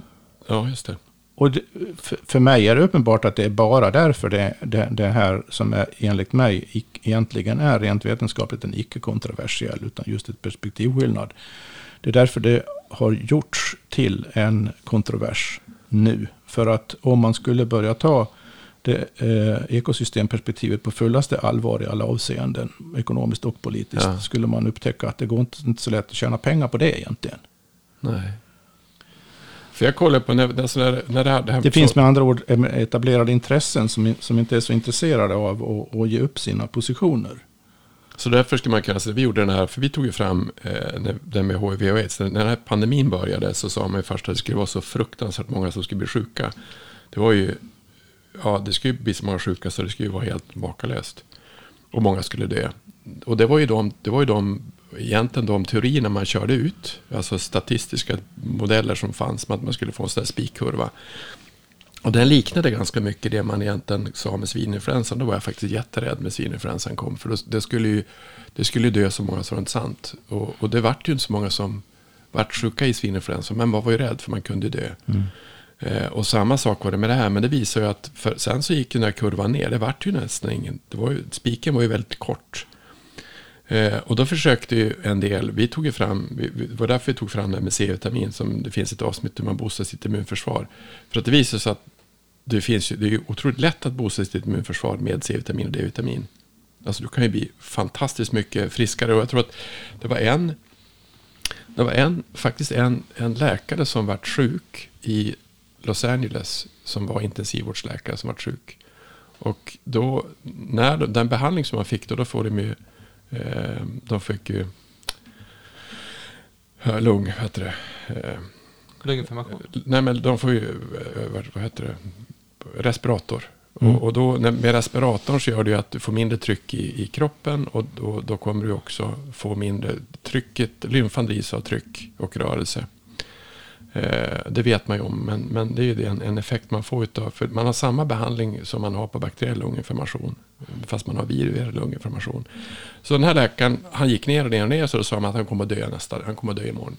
ja just det. Och det, för, för mig är det uppenbart att det är bara därför det, det, det här som är, enligt mig egentligen är rent vetenskapligt en icke-kontroversiell, utan just ett perspektivskillnad. Det är därför det har gjorts till en kontrovers nu. För att om man skulle börja ta det eh, ekosystemperspektivet på fullaste allvar i alla avseenden, ekonomiskt och politiskt, ja. skulle man upptäcka att det går inte, inte så lätt att tjäna pengar på det egentligen. Nej. För jag kollar på när, alltså när, när det här... Det, här det finns med andra ord etablerade intressen som, som inte är så intresserade av att, att ge upp sina positioner. Så därför skulle man kunna säga, vi gjorde den här, för vi tog ju fram eh, det med HIV och aids. När den här pandemin började så sa man ju först att det skulle vara så fruktansvärt många som skulle bli sjuka. Det var ju, ja det skulle bli så många sjuka så det skulle ju vara helt makalöst. Och många skulle dö. Och det var ju de, det var ju de egentligen de teorierna man körde ut, alltså statistiska modeller som fanns med att man skulle få en sån där spikkurva. Och den liknade ganska mycket det man egentligen sa med svininfluensan. Då var jag faktiskt jätterädd när svininfluensan kom. För det skulle ju det skulle dö så många som var sant. Och, och det vart ju inte så många som vart sjuka i svininfluensan. Men man var ju rädd för man kunde dö. Mm. Eh, och samma sak var det med det här. Men det visar ju att för, sen så gick ju den här kurvan ner. Det vart ju nästan ingen. Det var ju, spiken var ju väldigt kort. Eh, och då försökte ju en del, vi tog ju fram, det var därför vi tog fram det här med C-vitamin, som det finns ett avsnitt hur man boostar sitt immunförsvar. För att det visar sig att det, finns det är ju otroligt lätt att boosta sitt immunförsvar med C-vitamin och D-vitamin. Alltså du kan ju bli fantastiskt mycket friskare. Och jag tror att det var en, det var en, faktiskt en, en läkare som vart sjuk i Los Angeles, som var intensivvårdsläkare som vart sjuk. Och då, när den behandling som man fick då, då får de ju Eh, de fick ju lung, vad heter det? Eh, Lunginflammation? Nej, men de får ju, eh, vad heter det, respirator. Mm. Och, och, då med respiratorn så gör det ju att du får mindre tryck i, i kroppen och då, då kommer du också få mindre trycket, lymfan drivs av tryck och rörelse. Eh, det vet man ju om, men, men det är ju en, en effekt man får utav. För man har samma behandling som man har på bakteriell lunginflammation. Fast man har viruell lunginflammation. Så den här läkaren, han gick ner och ner och ner. Så då sa man att han kommer att dö nästa, han kommer att dö imorgon.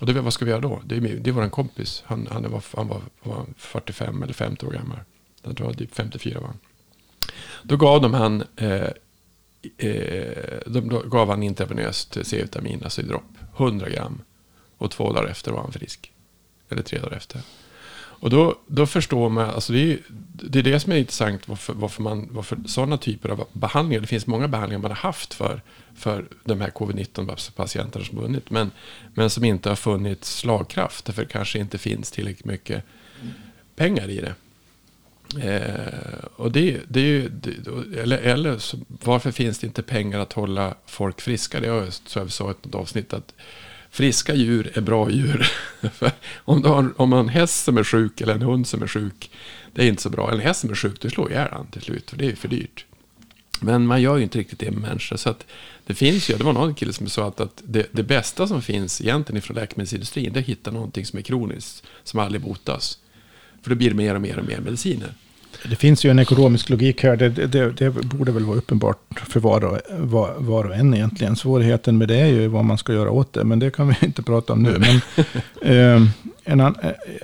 Och då, vad ska vi göra då? Det, det är vår kompis. Han, han, var, han var, var 45 eller 50 år gammal. Jag tror typ 54 var. Då gav de han, eh, eh, de gav han intravenöst C-vitamin, alltså i dropp. 100 gram. Och två dagar efter var han frisk. Eller tre dagar efter. Och då, då förstår man, alltså det är, det är det som är intressant varför, varför, man, varför sådana typer av behandlingar, det finns många behandlingar man har haft för, för de här covid-19-patienterna som vunnit, men, men som inte har funnit slagkraft, därför det kanske inte finns tillräckligt mycket pengar i det. Eh, och det, det är ju, det, eller, eller så, varför finns det inte pengar att hålla folk friska? Det har jag, så jag sa i ett avsnitt att friska djur är bra djur. (laughs) om, du har, om man har en häst som är sjuk eller en hund som är sjuk, det är inte så bra. En häst som är sjuk, du slår ihjäl den till slut, för det är för dyrt. Men man gör ju inte riktigt det med människor. Så att det finns ju, det var någon kille som sa att, att det, det bästa som finns egentligen från läkemedelsindustrin, det är att hitta någonting som är kroniskt, som aldrig botas. För då blir det mer och mer och mer mediciner. Det finns ju en ekonomisk logik här. Det, det, det borde väl vara uppenbart för var och, var, var och en egentligen. Svårigheten med det är ju vad man ska göra åt det. Men det kan vi (laughs) inte prata om nu. Men, (laughs) eh, en, an,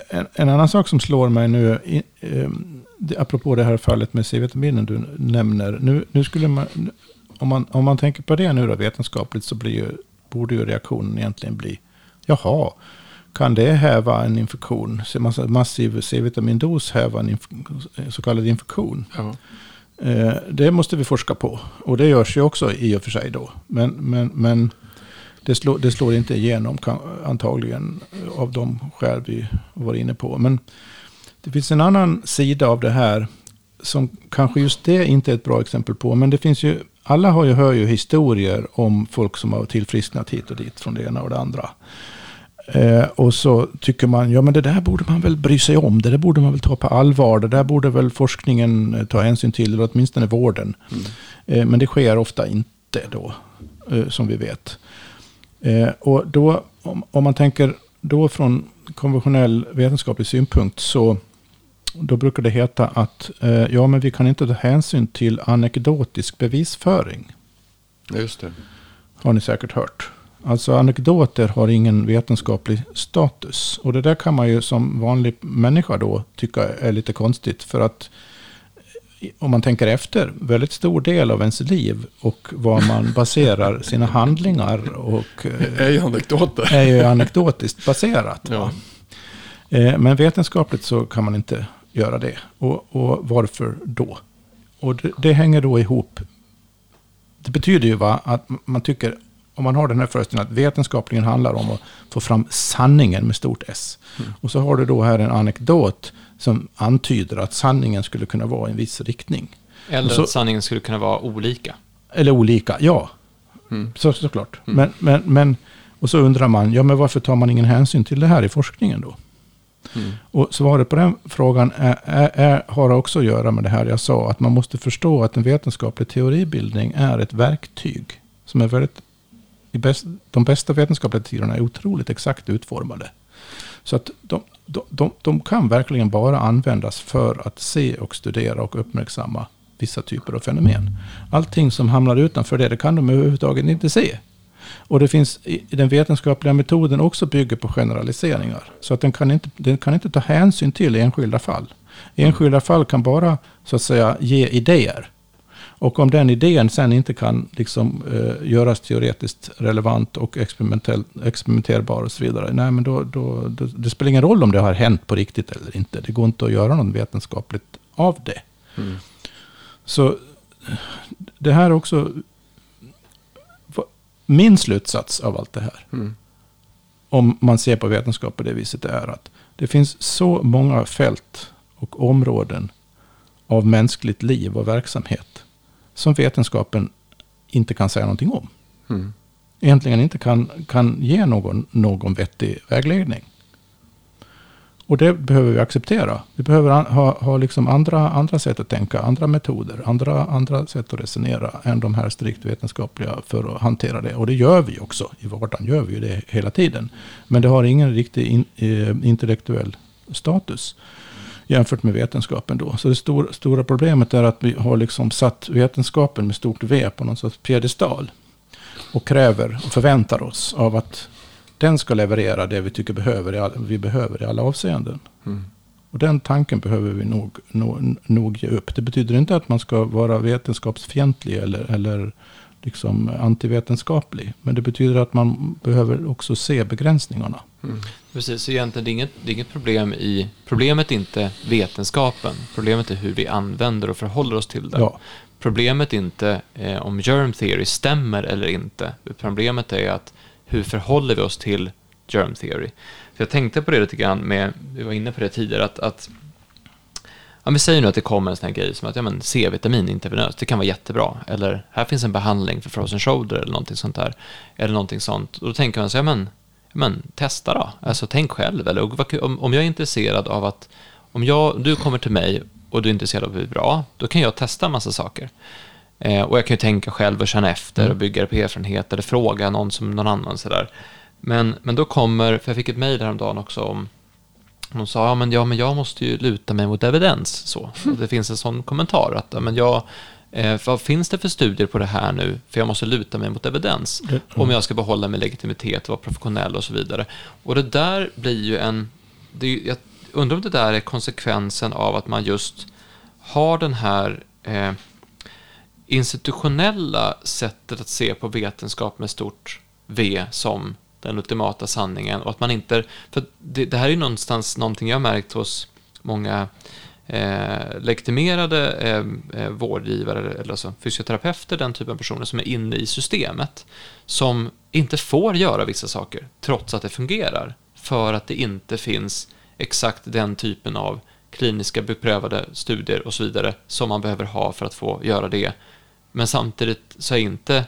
en, en, annan sak som slår mig nu. Eh, apropå det här fallet med C-vitaminen du nämner. Nu, nu skulle man, om, man, om man tänker på det nu då vetenskapligt så blir ju, borde ju reaktionen egentligen bli. Jaha, kan det häva en infektion? Massiv C-vitamindos häva en så kallad infektion? Ja. Eh, det måste vi forska på. Och det görs ju också i och för sig då. Men, men, men det, slår, det slår inte igenom antagligen av de skäl vi var inne på. Men det finns en annan sida av det här som kanske just det inte är ett bra exempel på. Men det finns ju, alla har ju, hör ju historier om folk som har tillfrisknat hit och dit från det ena och det andra. Eh, och så tycker man, ja men det där borde man väl bry sig om. Det där borde man väl ta på allvar. Det där borde väl forskningen eh, ta hänsyn till, eller åtminstone vården. Mm. Eh, men det sker ofta inte då, eh, som vi vet. Eh, och då, om, om, man tänker då från konventionell vetenskaplig synpunkt, så då brukar det heta att eh, ja, men vi kan inte ta hänsyn till anekdotisk bevisföring. Just det. Har ni säkert hört. Alltså anekdoter har ingen vetenskaplig status. Och det där kan man ju som vanlig människa då tycka är lite konstigt. För att om man tänker efter, väldigt stor del av ens liv och vad man (laughs) baserar sina handlingar och... Är ju anekdoter. Är ju anekdotiskt baserat. Ja. Eh, men vetenskapligt så kan man inte göra det. Och, och varför då? Och det, det, hänger då ihop. Det betyder ju va, att man tycker, om man har den här föreställningen att vetenskapligen handlar om att få fram sanningen med stort S. Mm. Och så har du då här en anekdot som antyder att sanningen skulle kunna vara i en viss riktning. Eller så, att sanningen skulle kunna vara olika. Eller olika, ja. Mm. Så, såklart. Mm. Men, men, men, och så undrar man, ja men varför tar man ingen hänsyn till det här i forskningen då? Mm. Och svaret på den frågan är, är, är, har också att göra med det här jag sa. Att man måste förstå att en vetenskaplig teoribildning är ett verktyg. Som är väldigt, bäst, de bästa vetenskapliga teorierna är otroligt exakt utformade. Så att de, de, de, de kan verkligen bara användas för att se och studera och uppmärksamma vissa typer av fenomen. Allting som hamnar utanför det, det kan de överhuvudtaget inte se. Och det finns i den vetenskapliga metoden också bygger på generaliseringar. Så att den kan inte, den kan inte ta hänsyn till enskilda fall. Enskilda fall kan bara så att säga ge idéer. Och om den idén sen inte kan liksom, eh, göras teoretiskt relevant och experimenterbar och så vidare. Nej, men då, då, då, det spelar ingen roll om det har hänt på riktigt eller inte. Det går inte att göra något vetenskapligt av det. Mm. Så det här är också min slutsats av allt det här, mm. om man ser på vetenskap på det viset, är att det finns så många fält och områden av mänskligt liv och verksamhet som vetenskapen inte kan säga någonting om. Mm. Egentligen inte kan, kan ge någon, någon vettig vägledning. Och det behöver vi acceptera. Vi behöver ha, ha liksom andra, andra sätt att tänka, andra metoder, andra, andra sätt att resonera än de här strikt vetenskapliga för att hantera det. Och det gör vi också. I vardagen gör vi ju det hela tiden. Men det har ingen riktig in, eh, intellektuell status jämfört med vetenskapen då. Så det stor, stora problemet är att vi har liksom satt vetenskapen med stort V på någon sorts piedestal. Och kräver och förväntar oss av att den ska leverera det vi tycker behöver, vi behöver i alla avseenden. Mm. Och den tanken behöver vi nog, nog, nog ge upp. Det betyder inte att man ska vara vetenskapsfientlig eller, eller liksom antivetenskaplig. Men det betyder att man behöver också se begränsningarna. Mm. Precis, så egentligen det är, inget, det är inget problem i... Problemet är inte vetenskapen. Problemet är hur vi använder och förhåller oss till det. Ja. Problemet är inte eh, om germ theory stämmer eller inte. Problemet är att hur förhåller vi oss till germ theory? För jag tänkte på det lite grann med, vi var inne på det tidigare, att, att ja, vi säger nu att det kommer en sån här grej som att ja, men C-vitamin intravenöst, det kan vara jättebra. Eller här finns en behandling för frozen shoulder eller någonting sånt där. Eller någonting sånt. Och då tänker man så ja men, men testa då. Alltså tänk själv. Eller om, om jag är intresserad av att, om jag, du kommer till mig och du är intresserad av det är bra, då kan jag testa en massa saker. Eh, och jag kan ju tänka själv och känna efter mm. och bygga det på erfarenhet eller fråga någon som någon annan sådär. Men, men då kommer, för jag fick ett mejl häromdagen också om hon sa, ja men, ja men jag måste ju luta mig mot evidens. Så. (laughs) Och det finns en sån kommentar att, ja, men jag, eh, vad finns det för studier på det här nu? För jag måste luta mig mot evidens. Mm. Om jag ska behålla min legitimitet och vara professionell och så vidare. Och det där blir ju en, det, jag undrar om det där är konsekvensen av att man just har den här eh, institutionella sättet att se på vetenskap med stort V som den ultimata sanningen och att man inte, för det, det här är någonstans någonting jag märkt hos många eh, legitimerade eh, eh, vårdgivare, eller alltså fysioterapeuter, den typen av personer som är inne i systemet, som inte får göra vissa saker trots att det fungerar, för att det inte finns exakt den typen av kliniska beprövade studier och så vidare som man behöver ha för att få göra det men samtidigt så är inte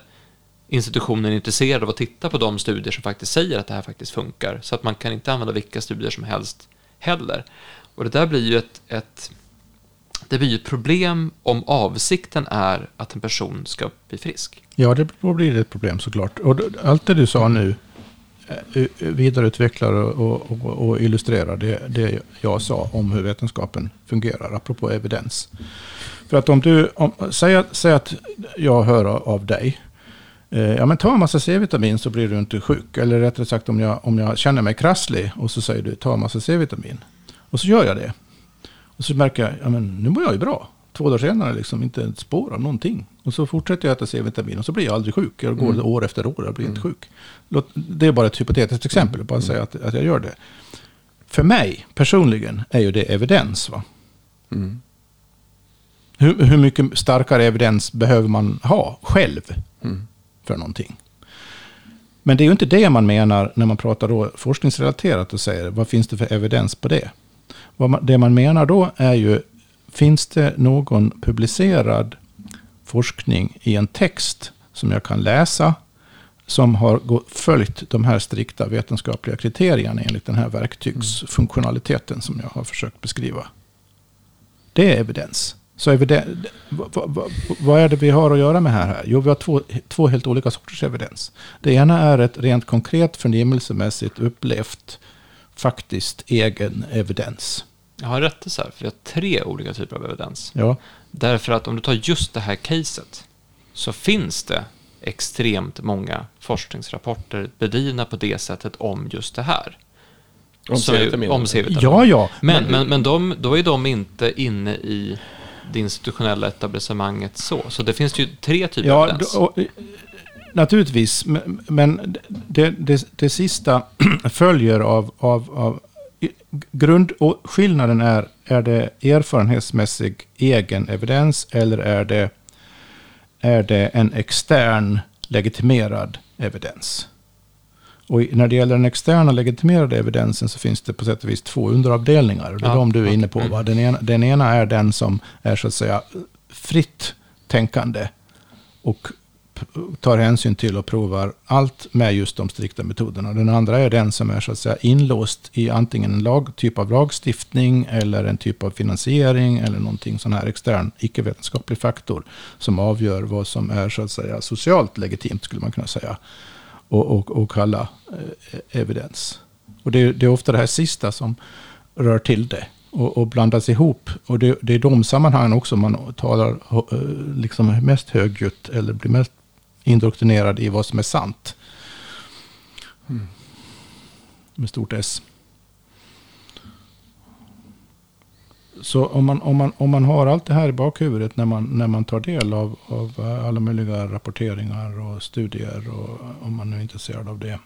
institutionen intresserad av att titta på de studier som faktiskt säger att det här faktiskt funkar. Så att man kan inte använda vilka studier som helst heller. Och det där blir ju ett, ett, det blir ett problem om avsikten är att en person ska bli frisk. Ja, det, då blir det ett problem såklart. Och allt det du sa nu eh, vidareutvecklar och, och, och illustrerar det, det jag sa om hur vetenskapen fungerar, apropå evidens. För att om du, om, säg, säg att jag hör av dig Eh, ja, men ta en massa C-vitamin så blir du inte sjuk. Eller rättare sagt om jag, om jag känner mig krasslig och så säger du ta en massa C-vitamin. Och så gör jag det. Och så märker jag, ja men nu mår jag ju bra. Två dagar senare liksom inte ett spår av någonting. Och så fortsätter jag äta C-vitamin och så blir jag aldrig sjuk. Jag går mm. år efter år och blir mm. inte sjuk. Det är bara ett hypotetiskt exempel, bara mm. säga att, att jag gör det. För mig personligen är ju det evidens. Va? Mm. Hur, hur mycket starkare evidens behöver man ha själv? Mm för någonting. Men det är ju inte det man menar när man pratar då forskningsrelaterat och säger vad finns det för evidens på det? Det man menar då är ju, finns det någon publicerad forskning i en text som jag kan läsa som har följt de här strikta vetenskapliga kriterierna enligt den här verktygsfunktionaliteten som jag har försökt beskriva. Det är evidens. Så evidens, vad, vad, vad, är det vi har att göra med här? Jo, vi har två, två helt olika sorters evidens. Det ena är ett rent konkret förnimmelsemässigt upplevt faktiskt egen evidens. Jag har rättelse här, för vi har tre olika typer av evidens. Ja. Därför att om du tar just det här caset så finns det extremt många forskningsrapporter bedrivna på det sättet om just det här. Om C-vitamin? Ja, ja. Men, men, men de, då är de inte inne i det institutionella etablissemanget så. Så det finns ju tre typer ja, av evidens. Naturligtvis, men det, det, det sista (clears throat) följer av, av, av grund, och skillnaden är, är det erfarenhetsmässig egen evidens eller är det, är det en extern legitimerad evidens? Och när det gäller den externa legitimerade evidensen så finns det på sätt och vis två underavdelningar. Det är ja, de du är inne på. Va? Den, ena, den ena är den som är så att säga fritt tänkande och tar hänsyn till och provar allt med just de strikta metoderna. Den andra är den som är så att säga inlåst i antingen en lag, typ av lagstiftning eller en typ av finansiering eller någonting sån här extern icke-vetenskaplig faktor som avgör vad som är så att säga socialt legitimt skulle man kunna säga och, och, och kalla eh, evidens. Och det, det, är ofta det här sista som rör till det och, och blandas ihop. Och det, det är de sammanhangen också man talar eh, liksom mest högljutt eller blir mest indoktrinerad i vad som är sant. Mm. Med stort S. Så om man, om, man, om man har allt det här i bakhuvudet när man, när man tar del av, av alla möjliga rapporteringar och studier och om man nu är intresserad av det.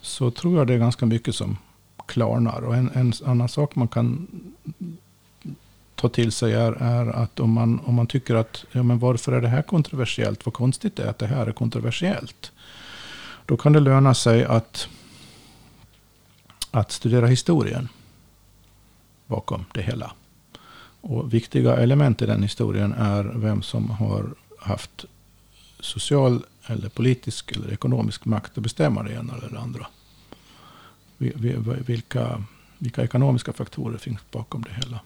Så tror jag det är ganska mycket som klarnar. Och en, en annan sak man kan ta till sig är, är att om man, om man tycker att ja, men varför är det här kontroversiellt? Vad konstigt det är att det här är kontroversiellt. Då kan det löna sig att, att studera historien bakom det hela. Och viktiga element i den historien är vem som har haft social eller politisk eller ekonomisk makt att bestämma det ena eller det andra. Vilka, vilka ekonomiska faktorer finns bakom det hela?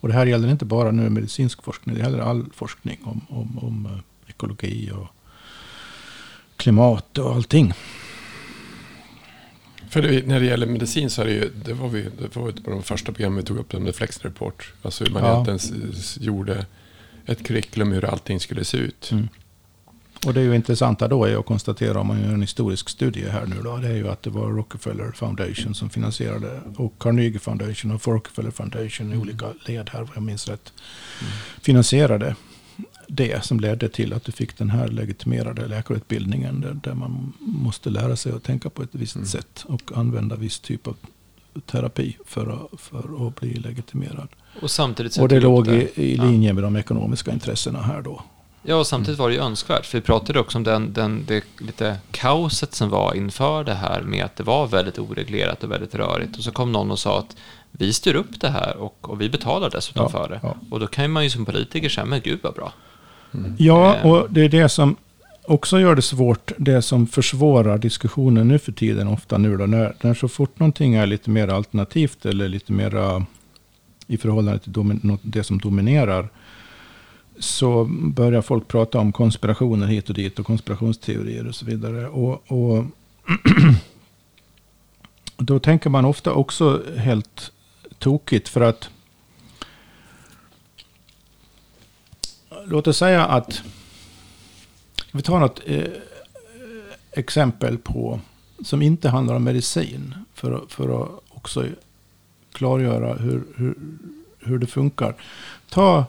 Och det här gäller inte bara nu medicinsk forskning, det gäller all forskning om, om, om eh, ekologi och klimat och allting. För det, när det gäller medicin så är det ju, det var, vi, det var på de första programmen vi tog upp, med Flex Report. Alltså hur man ja. egentligen gjorde ett curriculum hur allting skulle se ut. Mm. Och det är ju intressanta då är att konstatera om man gör en historisk studie här nu då. Det är ju att det var Rockefeller Foundation som finansierade och Carnegie Foundation och Rockefeller Foundation i mm. olika led här, vad jag minns rätt, mm. finansierade det som ledde till att du fick den här legitimerade läkarutbildningen. Där, där man måste lära sig att tänka på ett visst mm. sätt och använda viss typ av terapi för att, för att bli legitimerad. Och, samtidigt och det låg i, i linje med de ekonomiska intressena här då. Ja, och samtidigt var det ju önskvärt. För vi pratade också om den, den, det lite kaoset som var inför det här med att det var väldigt oreglerat och väldigt rörigt. Och så kom någon och sa att vi styr upp det här och, och vi betalar dessutom ja, för det. Ja. Och då kan man ju som politiker säga, men gud vad bra. Mm. Ja, och det är det som också gör det svårt, det som försvårar diskussionen nu för tiden, ofta nu då, när, när så fort någonting är lite mer alternativt eller lite mer i förhållande till domin, det som dominerar, så börjar folk prata om konspirationer hit och dit och konspirationsteorier och så vidare. Och, och (clears throat) då tänker man ofta också helt tokigt för att låt oss säga att vi tar något eh, exempel på som inte handlar om medicin för, för att också klargöra hur, hur, hur det funkar. Ta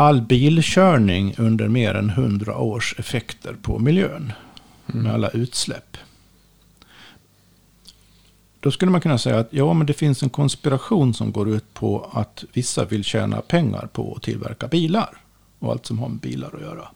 all bilkörning under mer än hundra års effekter på miljön. Mm. Med alla utsläpp. Då skulle man kunna säga att ja, men det finns en konspiration som går ut på att vissa vill tjäna pengar på att tillverka bilar. Och allt som har med bilar att göra.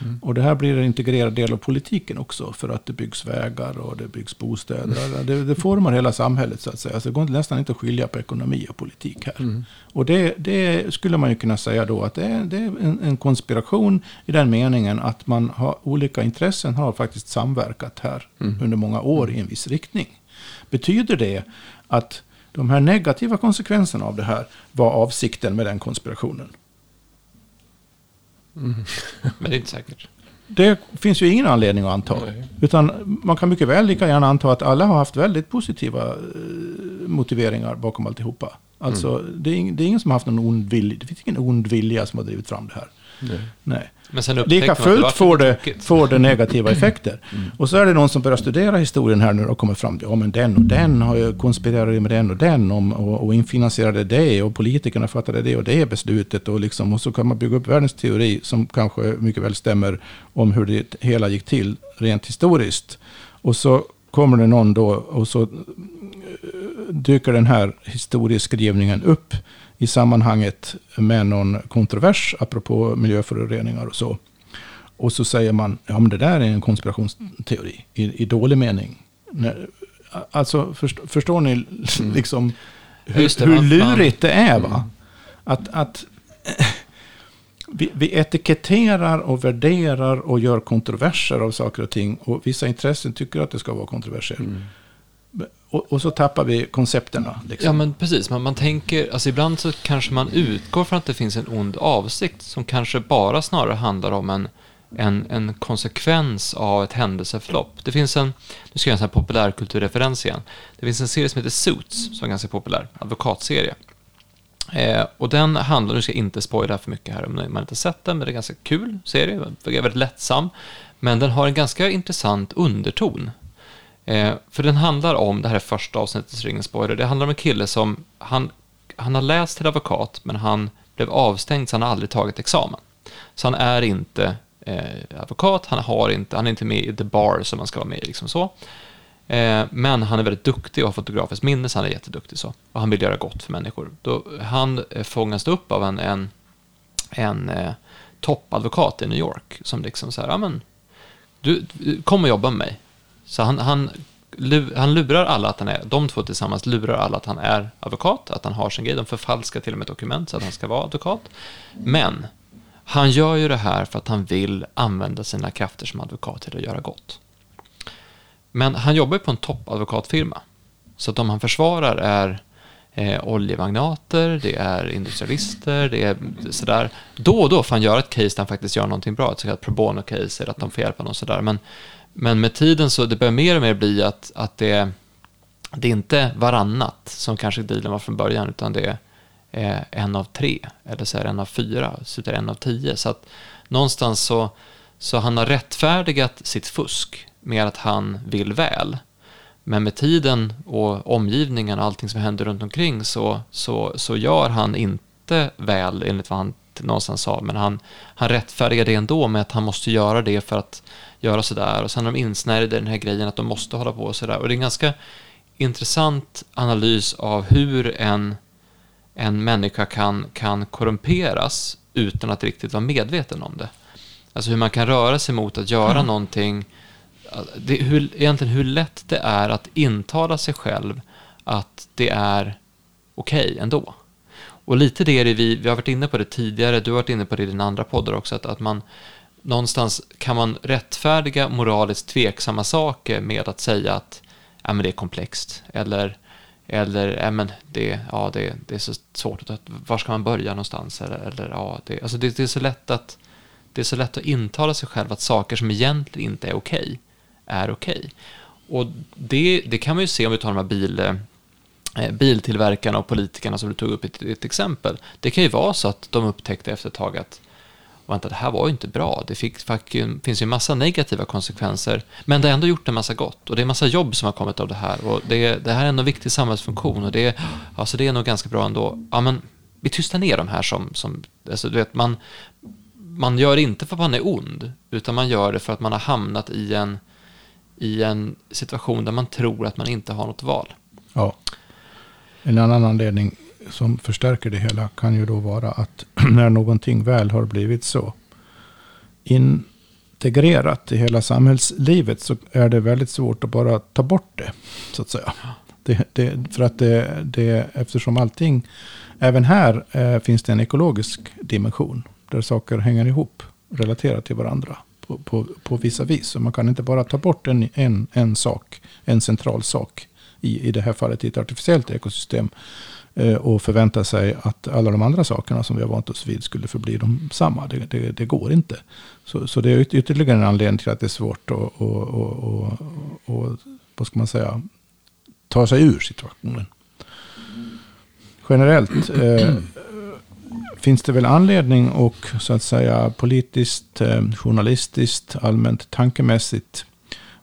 Mm. Och det här blir en integrerad del av politiken också. För att det byggs vägar och det byggs bostäder. Mm. Det, det formar hela samhället så att säga. Så det går nästan inte att skilja på ekonomi och politik här. Mm. Och det, det, skulle man ju kunna säga då att det är, det är en, en, konspiration i den meningen att man har olika intressen har faktiskt samverkat här mm. under många år i en viss riktning. Betyder det att de här negativa konsekvenserna av det här var avsikten med den konspirationen? Mm. (laughs) Men det är inte säkert. Det finns ju ingen anledning att anta. Nej. Utan man kan mycket väl lika gärna anta att alla har haft väldigt positiva eh, motiveringar bakom alltihopa. Alltså, mm. det, är, det är ingen som har haft någon ond vilja. Det finns ingen ond vilja som har drivit fram det här. Nej. Nej. Lika fullt får det, får det negativa effekter. Mm. Och så är det någon som börjar studera historien här nu och kommer fram till, ja men den och den har ju konspirerat med den och den om, och, och infinansierade det och politikerna fattade det och det beslutet och liksom, och så kan man bygga upp världens teori som kanske mycket väl stämmer om hur det hela gick till rent historiskt. Och så kommer det någon då och så dyker den här historieskrivningen upp i sammanhanget med någon kontrovers, apropå miljöföroreningar och så. Och så säger man, ja men det där är en konspirationsteori i, i dålig mening. Alltså, först, förstår ni mm. liksom hur, det, hur lurigt det är? Va? Mm. Att, att (clears throat) vi, vi etiketterar och värderar och gör kontroverser av saker och ting. Och vissa intressen tycker att det ska vara kontroverser. Mm. Och, och, så tappar vi koncepterna. Liksom. Ja, men precis. Man, man tänker, alltså ibland så kanske man utgår från att det finns en ond avsikt som kanske bara snarare handlar om en, en, en konsekvens av ett händelseförlopp. Det finns en, nu ska jag göra en sån här populärkulturreferens igen. Det finns en serie som heter Suits, som är ganska populär, advokatserie. Eh, och den handlar, nu ska jag inte spoila för mycket här om man inte sett den, men det är en ganska kul serie, väldigt lättsam. Men den har en ganska intressant underton. Eh, för den handlar om, det här är första avsnittet, så ingen spoiler, det handlar om en kille som, han, han har läst till advokat, men han blev avstängd så han har aldrig tagit examen. Så han är inte eh, advokat, han, har inte, han är inte med i the bar som man ska vara med i. Liksom så. Eh, men han är väldigt duktig och har fotografiskt minne, så han är jätteduktig. Så. Och han vill göra gott för människor. Då, han eh, fångas upp av en, en, en eh, toppadvokat i New York som liksom så här, ja men, du, kom och jobba med mig. Så han, han, han lurar alla att han är, de två tillsammans lurar alla att han är advokat, att han har sin grej. De förfalskar till och med dokument så att han ska vara advokat. Men han gör ju det här för att han vill använda sina krafter som advokat till att göra gott. Men han jobbar ju på en toppadvokatfirma. Så att de han försvarar är eh, oljemagnater, det är industrialister, det är sådär. Då och då får han göra ett case där han faktiskt gör någonting bra, ett så kallat pro bono-case, eller att de får hjälpa någon sådär. Men men med tiden så det börjar mer och mer bli att, att det, det är inte varannat som kanske dealen var från början, utan det är eh, en av tre, eller så är det en av fyra, så det är en av tio. Så att någonstans så, så han har rättfärdigat sitt fusk med att han vill väl. Men med tiden och omgivningen och allting som händer runt omkring så, så, så gör han inte väl enligt vad han någonstans sa, men han, han rättfärdigar det ändå med att han måste göra det för att göra sådär. Och sen är de insnärjda i den här grejen att de måste hålla på sådär. Och det är en ganska intressant analys av hur en, en människa kan, kan korrumperas utan att riktigt vara medveten om det. Alltså hur man kan röra sig mot att göra mm. någonting. Det, hur, egentligen hur lätt det är att intala sig själv att det är okej okay ändå. Och lite det är det vi, vi har varit inne på det tidigare, du har varit inne på det i dina andra poddar också, att, att man, någonstans kan man rättfärdiga moraliskt tveksamma saker med att säga att ja, men det är komplext. Eller, eller ja, men det, ja, det, det är så svårt att, var ska man börja någonstans? Eller, eller, ja, det, alltså det, det, är så lätt att, det är så lätt att intala sig själv att saker som egentligen inte är okej, okay, är okej. Okay. Och det, det kan man ju se om vi tar de här bil, eh, biltillverkarna och politikerna som du tog upp i ett, ett exempel. Det kan ju vara så att de upptäckte efter ett tag att vänta, det här var ju inte bra. Det fick, finns ju en massa negativa konsekvenser, men det har ändå gjort en massa gott och det är en massa jobb som har kommit av det här och det, det här är ändå en viktig samhällsfunktion och det, alltså det är nog ganska bra ändå. Ja, men vi tystar ner de här som, som alltså du vet, man, man gör det inte för att man är ond, utan man gör det för att man har hamnat i en, i en situation där man tror att man inte har något val. Ja. En annan anledning som förstärker det hela kan ju då vara att (clears throat) när någonting väl har blivit så integrerat i hela samhällslivet så är det väldigt svårt att bara ta bort det. Så att säga. Det, det, för att det, det, eftersom allting, även här eh, finns det en ekologisk dimension. Där saker hänger ihop, relaterat till varandra på, på, på vissa vis. Så man kan inte bara ta bort en, en, en sak, en central sak. I, I det här fallet i ett artificiellt ekosystem. Eh, och förvänta sig att alla de andra sakerna som vi har vant oss vid skulle förbli de samma. Det, det, det går inte. Så, så det är ytterligare en anledning till att det är svårt att och, och, och, vad ska man säga, ta sig ur situationen. Generellt eh, finns det väl anledning och så att säga politiskt, eh, journalistiskt, allmänt tankemässigt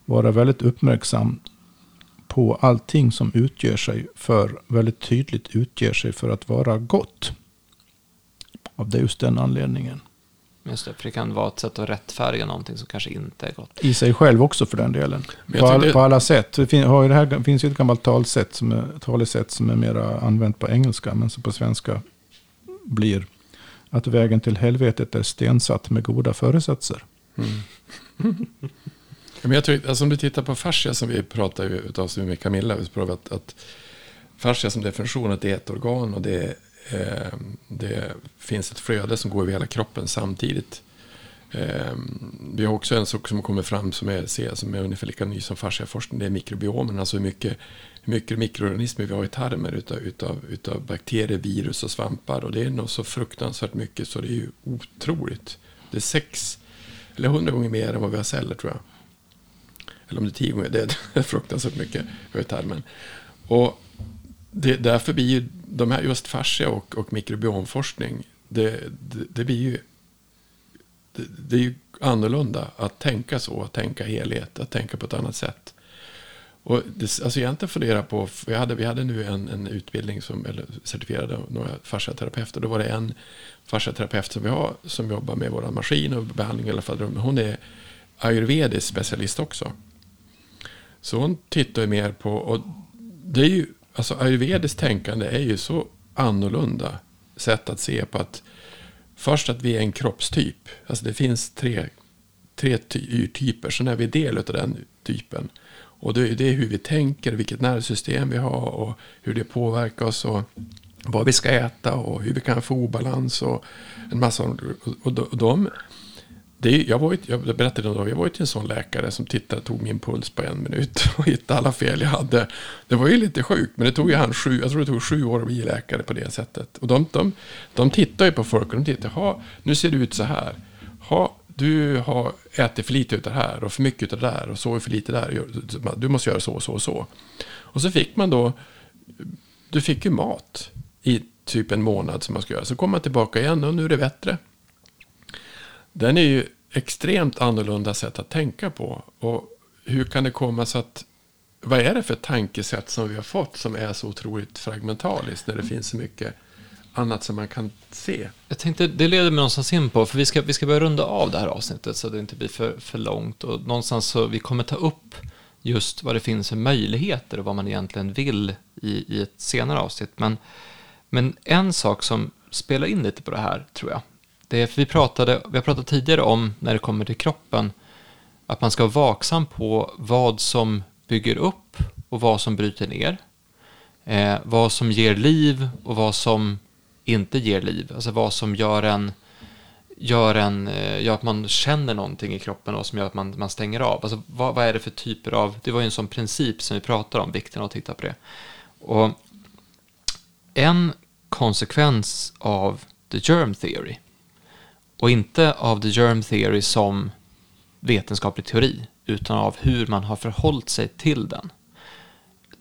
vara väldigt uppmärksam på allting som utger sig för, väldigt tydligt utger sig för att vara gott. Av det just den anledningen. Just det, för det kan vara ett sätt att rättfärdiga någonting som kanske inte är gott. I sig själv också för den delen. På, all, på, alla sätt. Det, fin, har det här finns ju ett gammalt talsätt som är, talesätt som är mer använt på engelska, men som på svenska blir att vägen till helvetet är stensatt med goda föresatser. Mm. (laughs) Men jag tror, alltså om du tittar på fascia som vi pratar utav med Camilla, vi pratar att, att fascia som definition att det är ett organ och det, eh, det finns ett flöde som går över hela kroppen samtidigt. Eh, vi har också en sak som kommer fram som är, som är ungefär lika ny som fasciaforskning, det är mikrobiomen, alltså hur mycket, hur mycket mikroorganismer vi har i tarmen utav, utav, utav bakterier, virus och svampar och det är nog så fruktansvärt mycket så det är ju otroligt. Det är sex eller hundra gånger mer än vad vi har celler tror jag. Eller om det är tio gånger, det är (laughs) fruktansvärt mycket tarmen. Och det, därför blir ju de här just fascia och, och mikrobiomforskning, det, det, det blir ju det, det, är ju annorlunda att tänka så, att tänka helhet, att tänka på ett annat sätt. Och det, alltså egentligen fundera på, vi hade, vi hade nu en, en utbildning som, eller certifierade några fasciaterapeuter, då var det en fasciaterapeut som vi har som jobbar med våra maskin och behandling i alla fall. Hon är ayurvedisk specialist också. Så hon tittar ju mer på, och det är ju, alltså ayurvediskt tänkande är ju så annorlunda sätt att se på att först att vi är en kroppstyp, alltså det finns tre, tre yrtyper, sen är vi del av den typen. Och det är, det hur vi tänker, vilket nervsystem vi har och hur det påverkar oss och vad vi ska äta och hur vi kan få obalans och en massa. Och de, det, jag, var, jag berättade då, jag var till en sån läkare som tittade, tog min puls på en minut (laughs) och hittade alla fel jag hade. Det var ju lite sjukt, men det tog ju han sju, jag tror det tog sju år att bli läkare på det sättet. Och de, de, de tittar ju på folk och de tittar, ha, nu ser det ut så här. Ha, du har ätit för lite av det här och för mycket av det där och sovit för lite där. Du måste göra så och så och så. Och så fick man då, du fick ju mat i typ en månad som man ska göra. Så kom man tillbaka igen och nu är det bättre. Den är ju extremt annorlunda sätt att tänka på. Och hur kan det komma sig att vad är det för tankesätt som vi har fått som är så otroligt fragmentariskt när det finns så mycket annat som man kan se? Jag tänkte, det leder mig någonstans in på, för vi ska, vi ska börja runda av det här avsnittet så det inte blir för, för långt. Och någonstans så vi kommer ta upp just vad det finns för möjligheter och vad man egentligen vill i, i ett senare avsnitt. Men, men en sak som spelar in lite på det här, tror jag, det är, för vi, pratade, vi har pratat tidigare om, när det kommer till kroppen, att man ska vara vaksam på vad som bygger upp och vad som bryter ner. Eh, vad som ger liv och vad som inte ger liv. Alltså vad som gör en, gör, en, eh, gör att man känner någonting i kroppen och som gör att man, man stänger av. Alltså, vad, vad är det för typer av, det var ju en sån princip som vi pratade om, vikten av att titta på det. Och en konsekvens av the germ theory, och inte av the germ theory som vetenskaplig teori, utan av hur man har förhållit sig till den,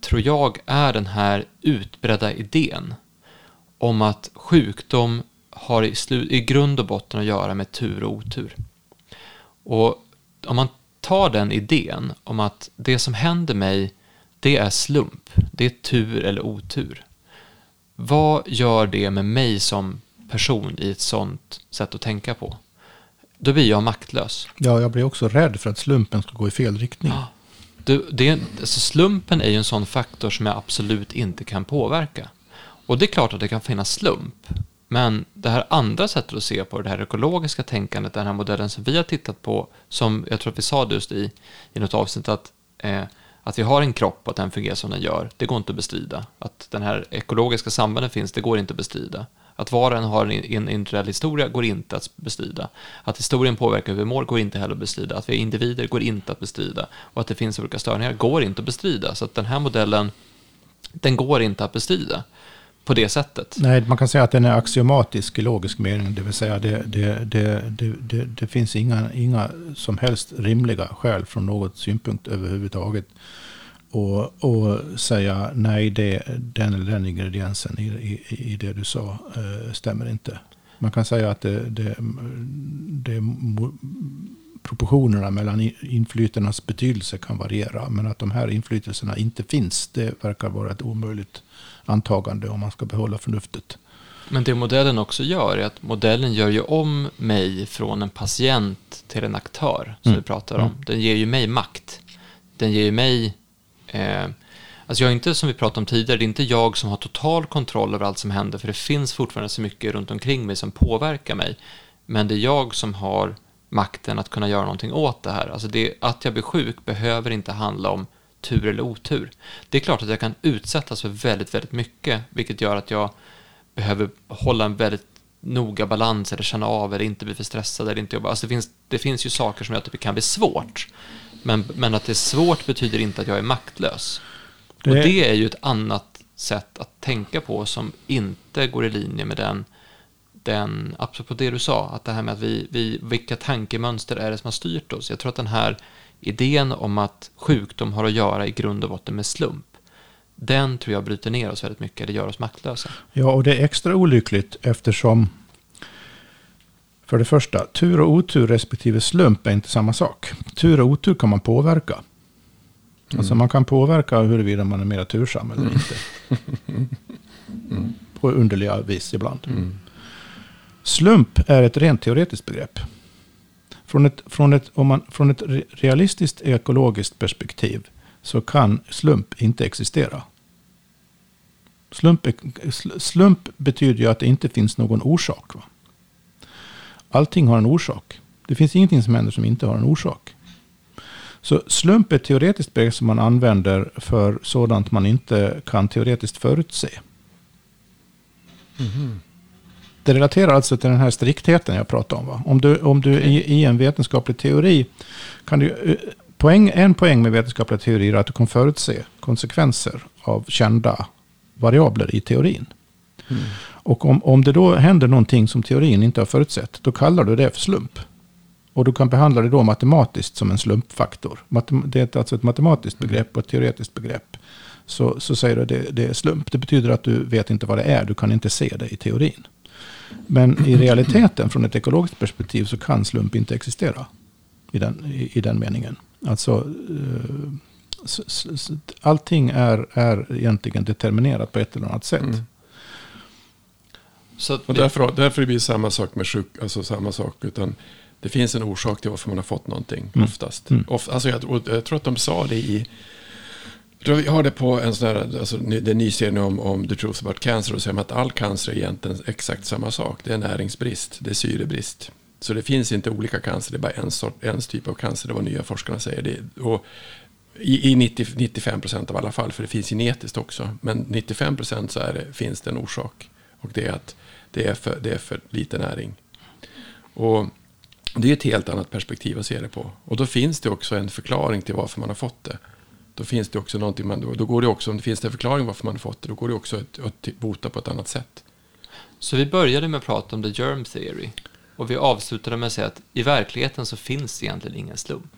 tror jag är den här utbredda idén om att sjukdom har i, i grund och botten att göra med tur och otur. Och om man tar den idén om att det som händer mig, det är slump, det är tur eller otur. Vad gör det med mig som person i ett sånt sätt att tänka på? Då blir jag maktlös. Ja, jag blir också rädd för att slumpen ska gå i fel riktning. Ja. Du, det, alltså slumpen är ju en sån faktor som jag absolut inte kan påverka. Och det är klart att det kan finnas slump. Men det här andra sättet att se på det här ekologiska tänkandet, den här modellen som vi har tittat på, som jag tror att vi sa just i, i något avsnitt, att, eh, att vi har en kropp och att den fungerar som den gör, det går inte att bestrida. Att den här ekologiska sambanden finns, det går inte att bestrida. Att var och en har en individuell historia går inte att bestrida. Att historien påverkar hur vi mår går inte heller att bestrida. Att vi är individer går inte att bestrida. Och att det finns olika störningar går inte att bestrida. Så att den här modellen, den går inte att bestrida på det sättet. Nej, man kan säga att den är axiomatisk i logisk mening. Det vill säga det, det, det, det, det, finns inga, inga som helst rimliga skäl från något synpunkt överhuvudtaget. Och, och säga nej, det, den eller den ingrediensen i, i, i det du sa eh, stämmer inte. Man kan säga att det, det, det proportionerna mellan inflytelsernas betydelse kan variera. Men att de här inflytelserna inte finns, det verkar vara ett omöjligt antagande om man ska behålla förnuftet. Men det modellen också gör är att modellen gör ju om mig från en patient till en aktör, som mm. vi pratar om. Mm. Den ger ju mig makt. Den ger ju mig... Eh, alltså jag är inte, som vi pratade om tidigare, det är inte jag som har total kontroll över allt som händer, för det finns fortfarande så mycket runt omkring mig som påverkar mig. Men det är jag som har makten att kunna göra någonting åt det här. Alltså det, att jag blir sjuk behöver inte handla om tur eller otur. Det är klart att jag kan utsättas för väldigt, väldigt mycket, vilket gör att jag behöver hålla en väldigt noga balans eller känna av eller inte bli för stressad eller inte jobba. Alltså det, finns, det finns ju saker som jag tycker kan bli svårt. Men, men att det är svårt betyder inte att jag är maktlös. Det... Och det är ju ett annat sätt att tänka på som inte går i linje med den, den apropå det du sa, att det här med att vi, vi, vilka tankemönster är det som har styrt oss? Jag tror att den här idén om att sjukdom har att göra i grund och botten med slump, den tror jag bryter ner oss väldigt mycket, det gör oss maktlösa. Ja, och det är extra olyckligt eftersom för det första, tur och otur respektive slump är inte samma sak. Tur och otur kan man påverka. Mm. Alltså man kan påverka huruvida man är mer tursam eller mm. inte. Mm. På underliga vis ibland. Mm. Slump är ett rent teoretiskt begrepp. Från ett, från, ett, om man, från ett realistiskt ekologiskt perspektiv så kan slump inte existera. Slump, slump betyder ju att det inte finns någon orsak. Va? Allting har en orsak. Det finns ingenting som händer som inte har en orsak. Så slump är ett teoretiskt begrepp som man använder för sådant man inte kan teoretiskt förutse. Mm. Det relaterar alltså till den här striktheten jag pratade om. Va? Om du, om du i, i en vetenskaplig teori kan du... Eh, poäng, en poäng med vetenskapliga teorier är att du kan förutse konsekvenser av kända variabler i teorin. Mm. Och om, om det då händer någonting som teorin inte har förutsett, då kallar du det för slump. Och du kan behandla det då matematiskt som en slumpfaktor. Det är alltså ett matematiskt begrepp och ett teoretiskt begrepp. Så, så säger du att det, det är slump. Det betyder att du vet inte vad det är, du kan inte se det i teorin. Men i realiteten, från ett ekologiskt perspektiv, så kan slump inte existera. I den, i, i den meningen. Alltså, eh, allting är, är egentligen determinerat på ett eller annat sätt. Mm. Så och därför, därför blir det samma sak med sjuk, alltså samma sak. Utan det finns en orsak till varför man har fått någonting, mm. oftast. Mm. Of, alltså jag, jag, tror att de sa det i jag har det på en sån här, alltså, det är ny serie om, om The Truth About Cancer. Och säger man att all cancer är egentligen exakt samma sak. Det är näringsbrist, det är syrebrist. Så det finns inte olika cancer, det är bara en, sort, en typ av cancer. Det är vad nya forskarna säger. Det, och I i 90, 95 procent av alla fall, för det finns genetiskt också. Men 95 procent så är det, finns det en orsak. Och det är att det är för, det är för lite näring. Och det är ett helt annat perspektiv att se det på. Och då finns det också en förklaring till varför man har fått det. Då finns det också någonting man, då, då går det också, om det finns en förklaring varför man har fått det, då går det också att, att bota på ett annat sätt. Så vi började med att prata om the germ theory. Och vi avslutade med att säga att i verkligheten så finns det egentligen ingen slump.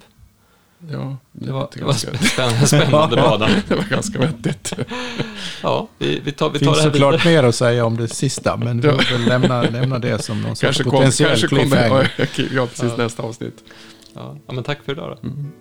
Ja, Det var, det var spännande, spännande (laughs) bana. det var ganska vettigt. Ja, vi, vi tar, vi Det tar finns det här såklart vidare. mer att säga om det sista, men vi får väl lämna, lämna det som någon sorts Kanske, kom, potentiell kanske kommer... (laughs) Ja, precis Ja. nästa avsnitt. Ja, ja, men tack för idag då. Mm.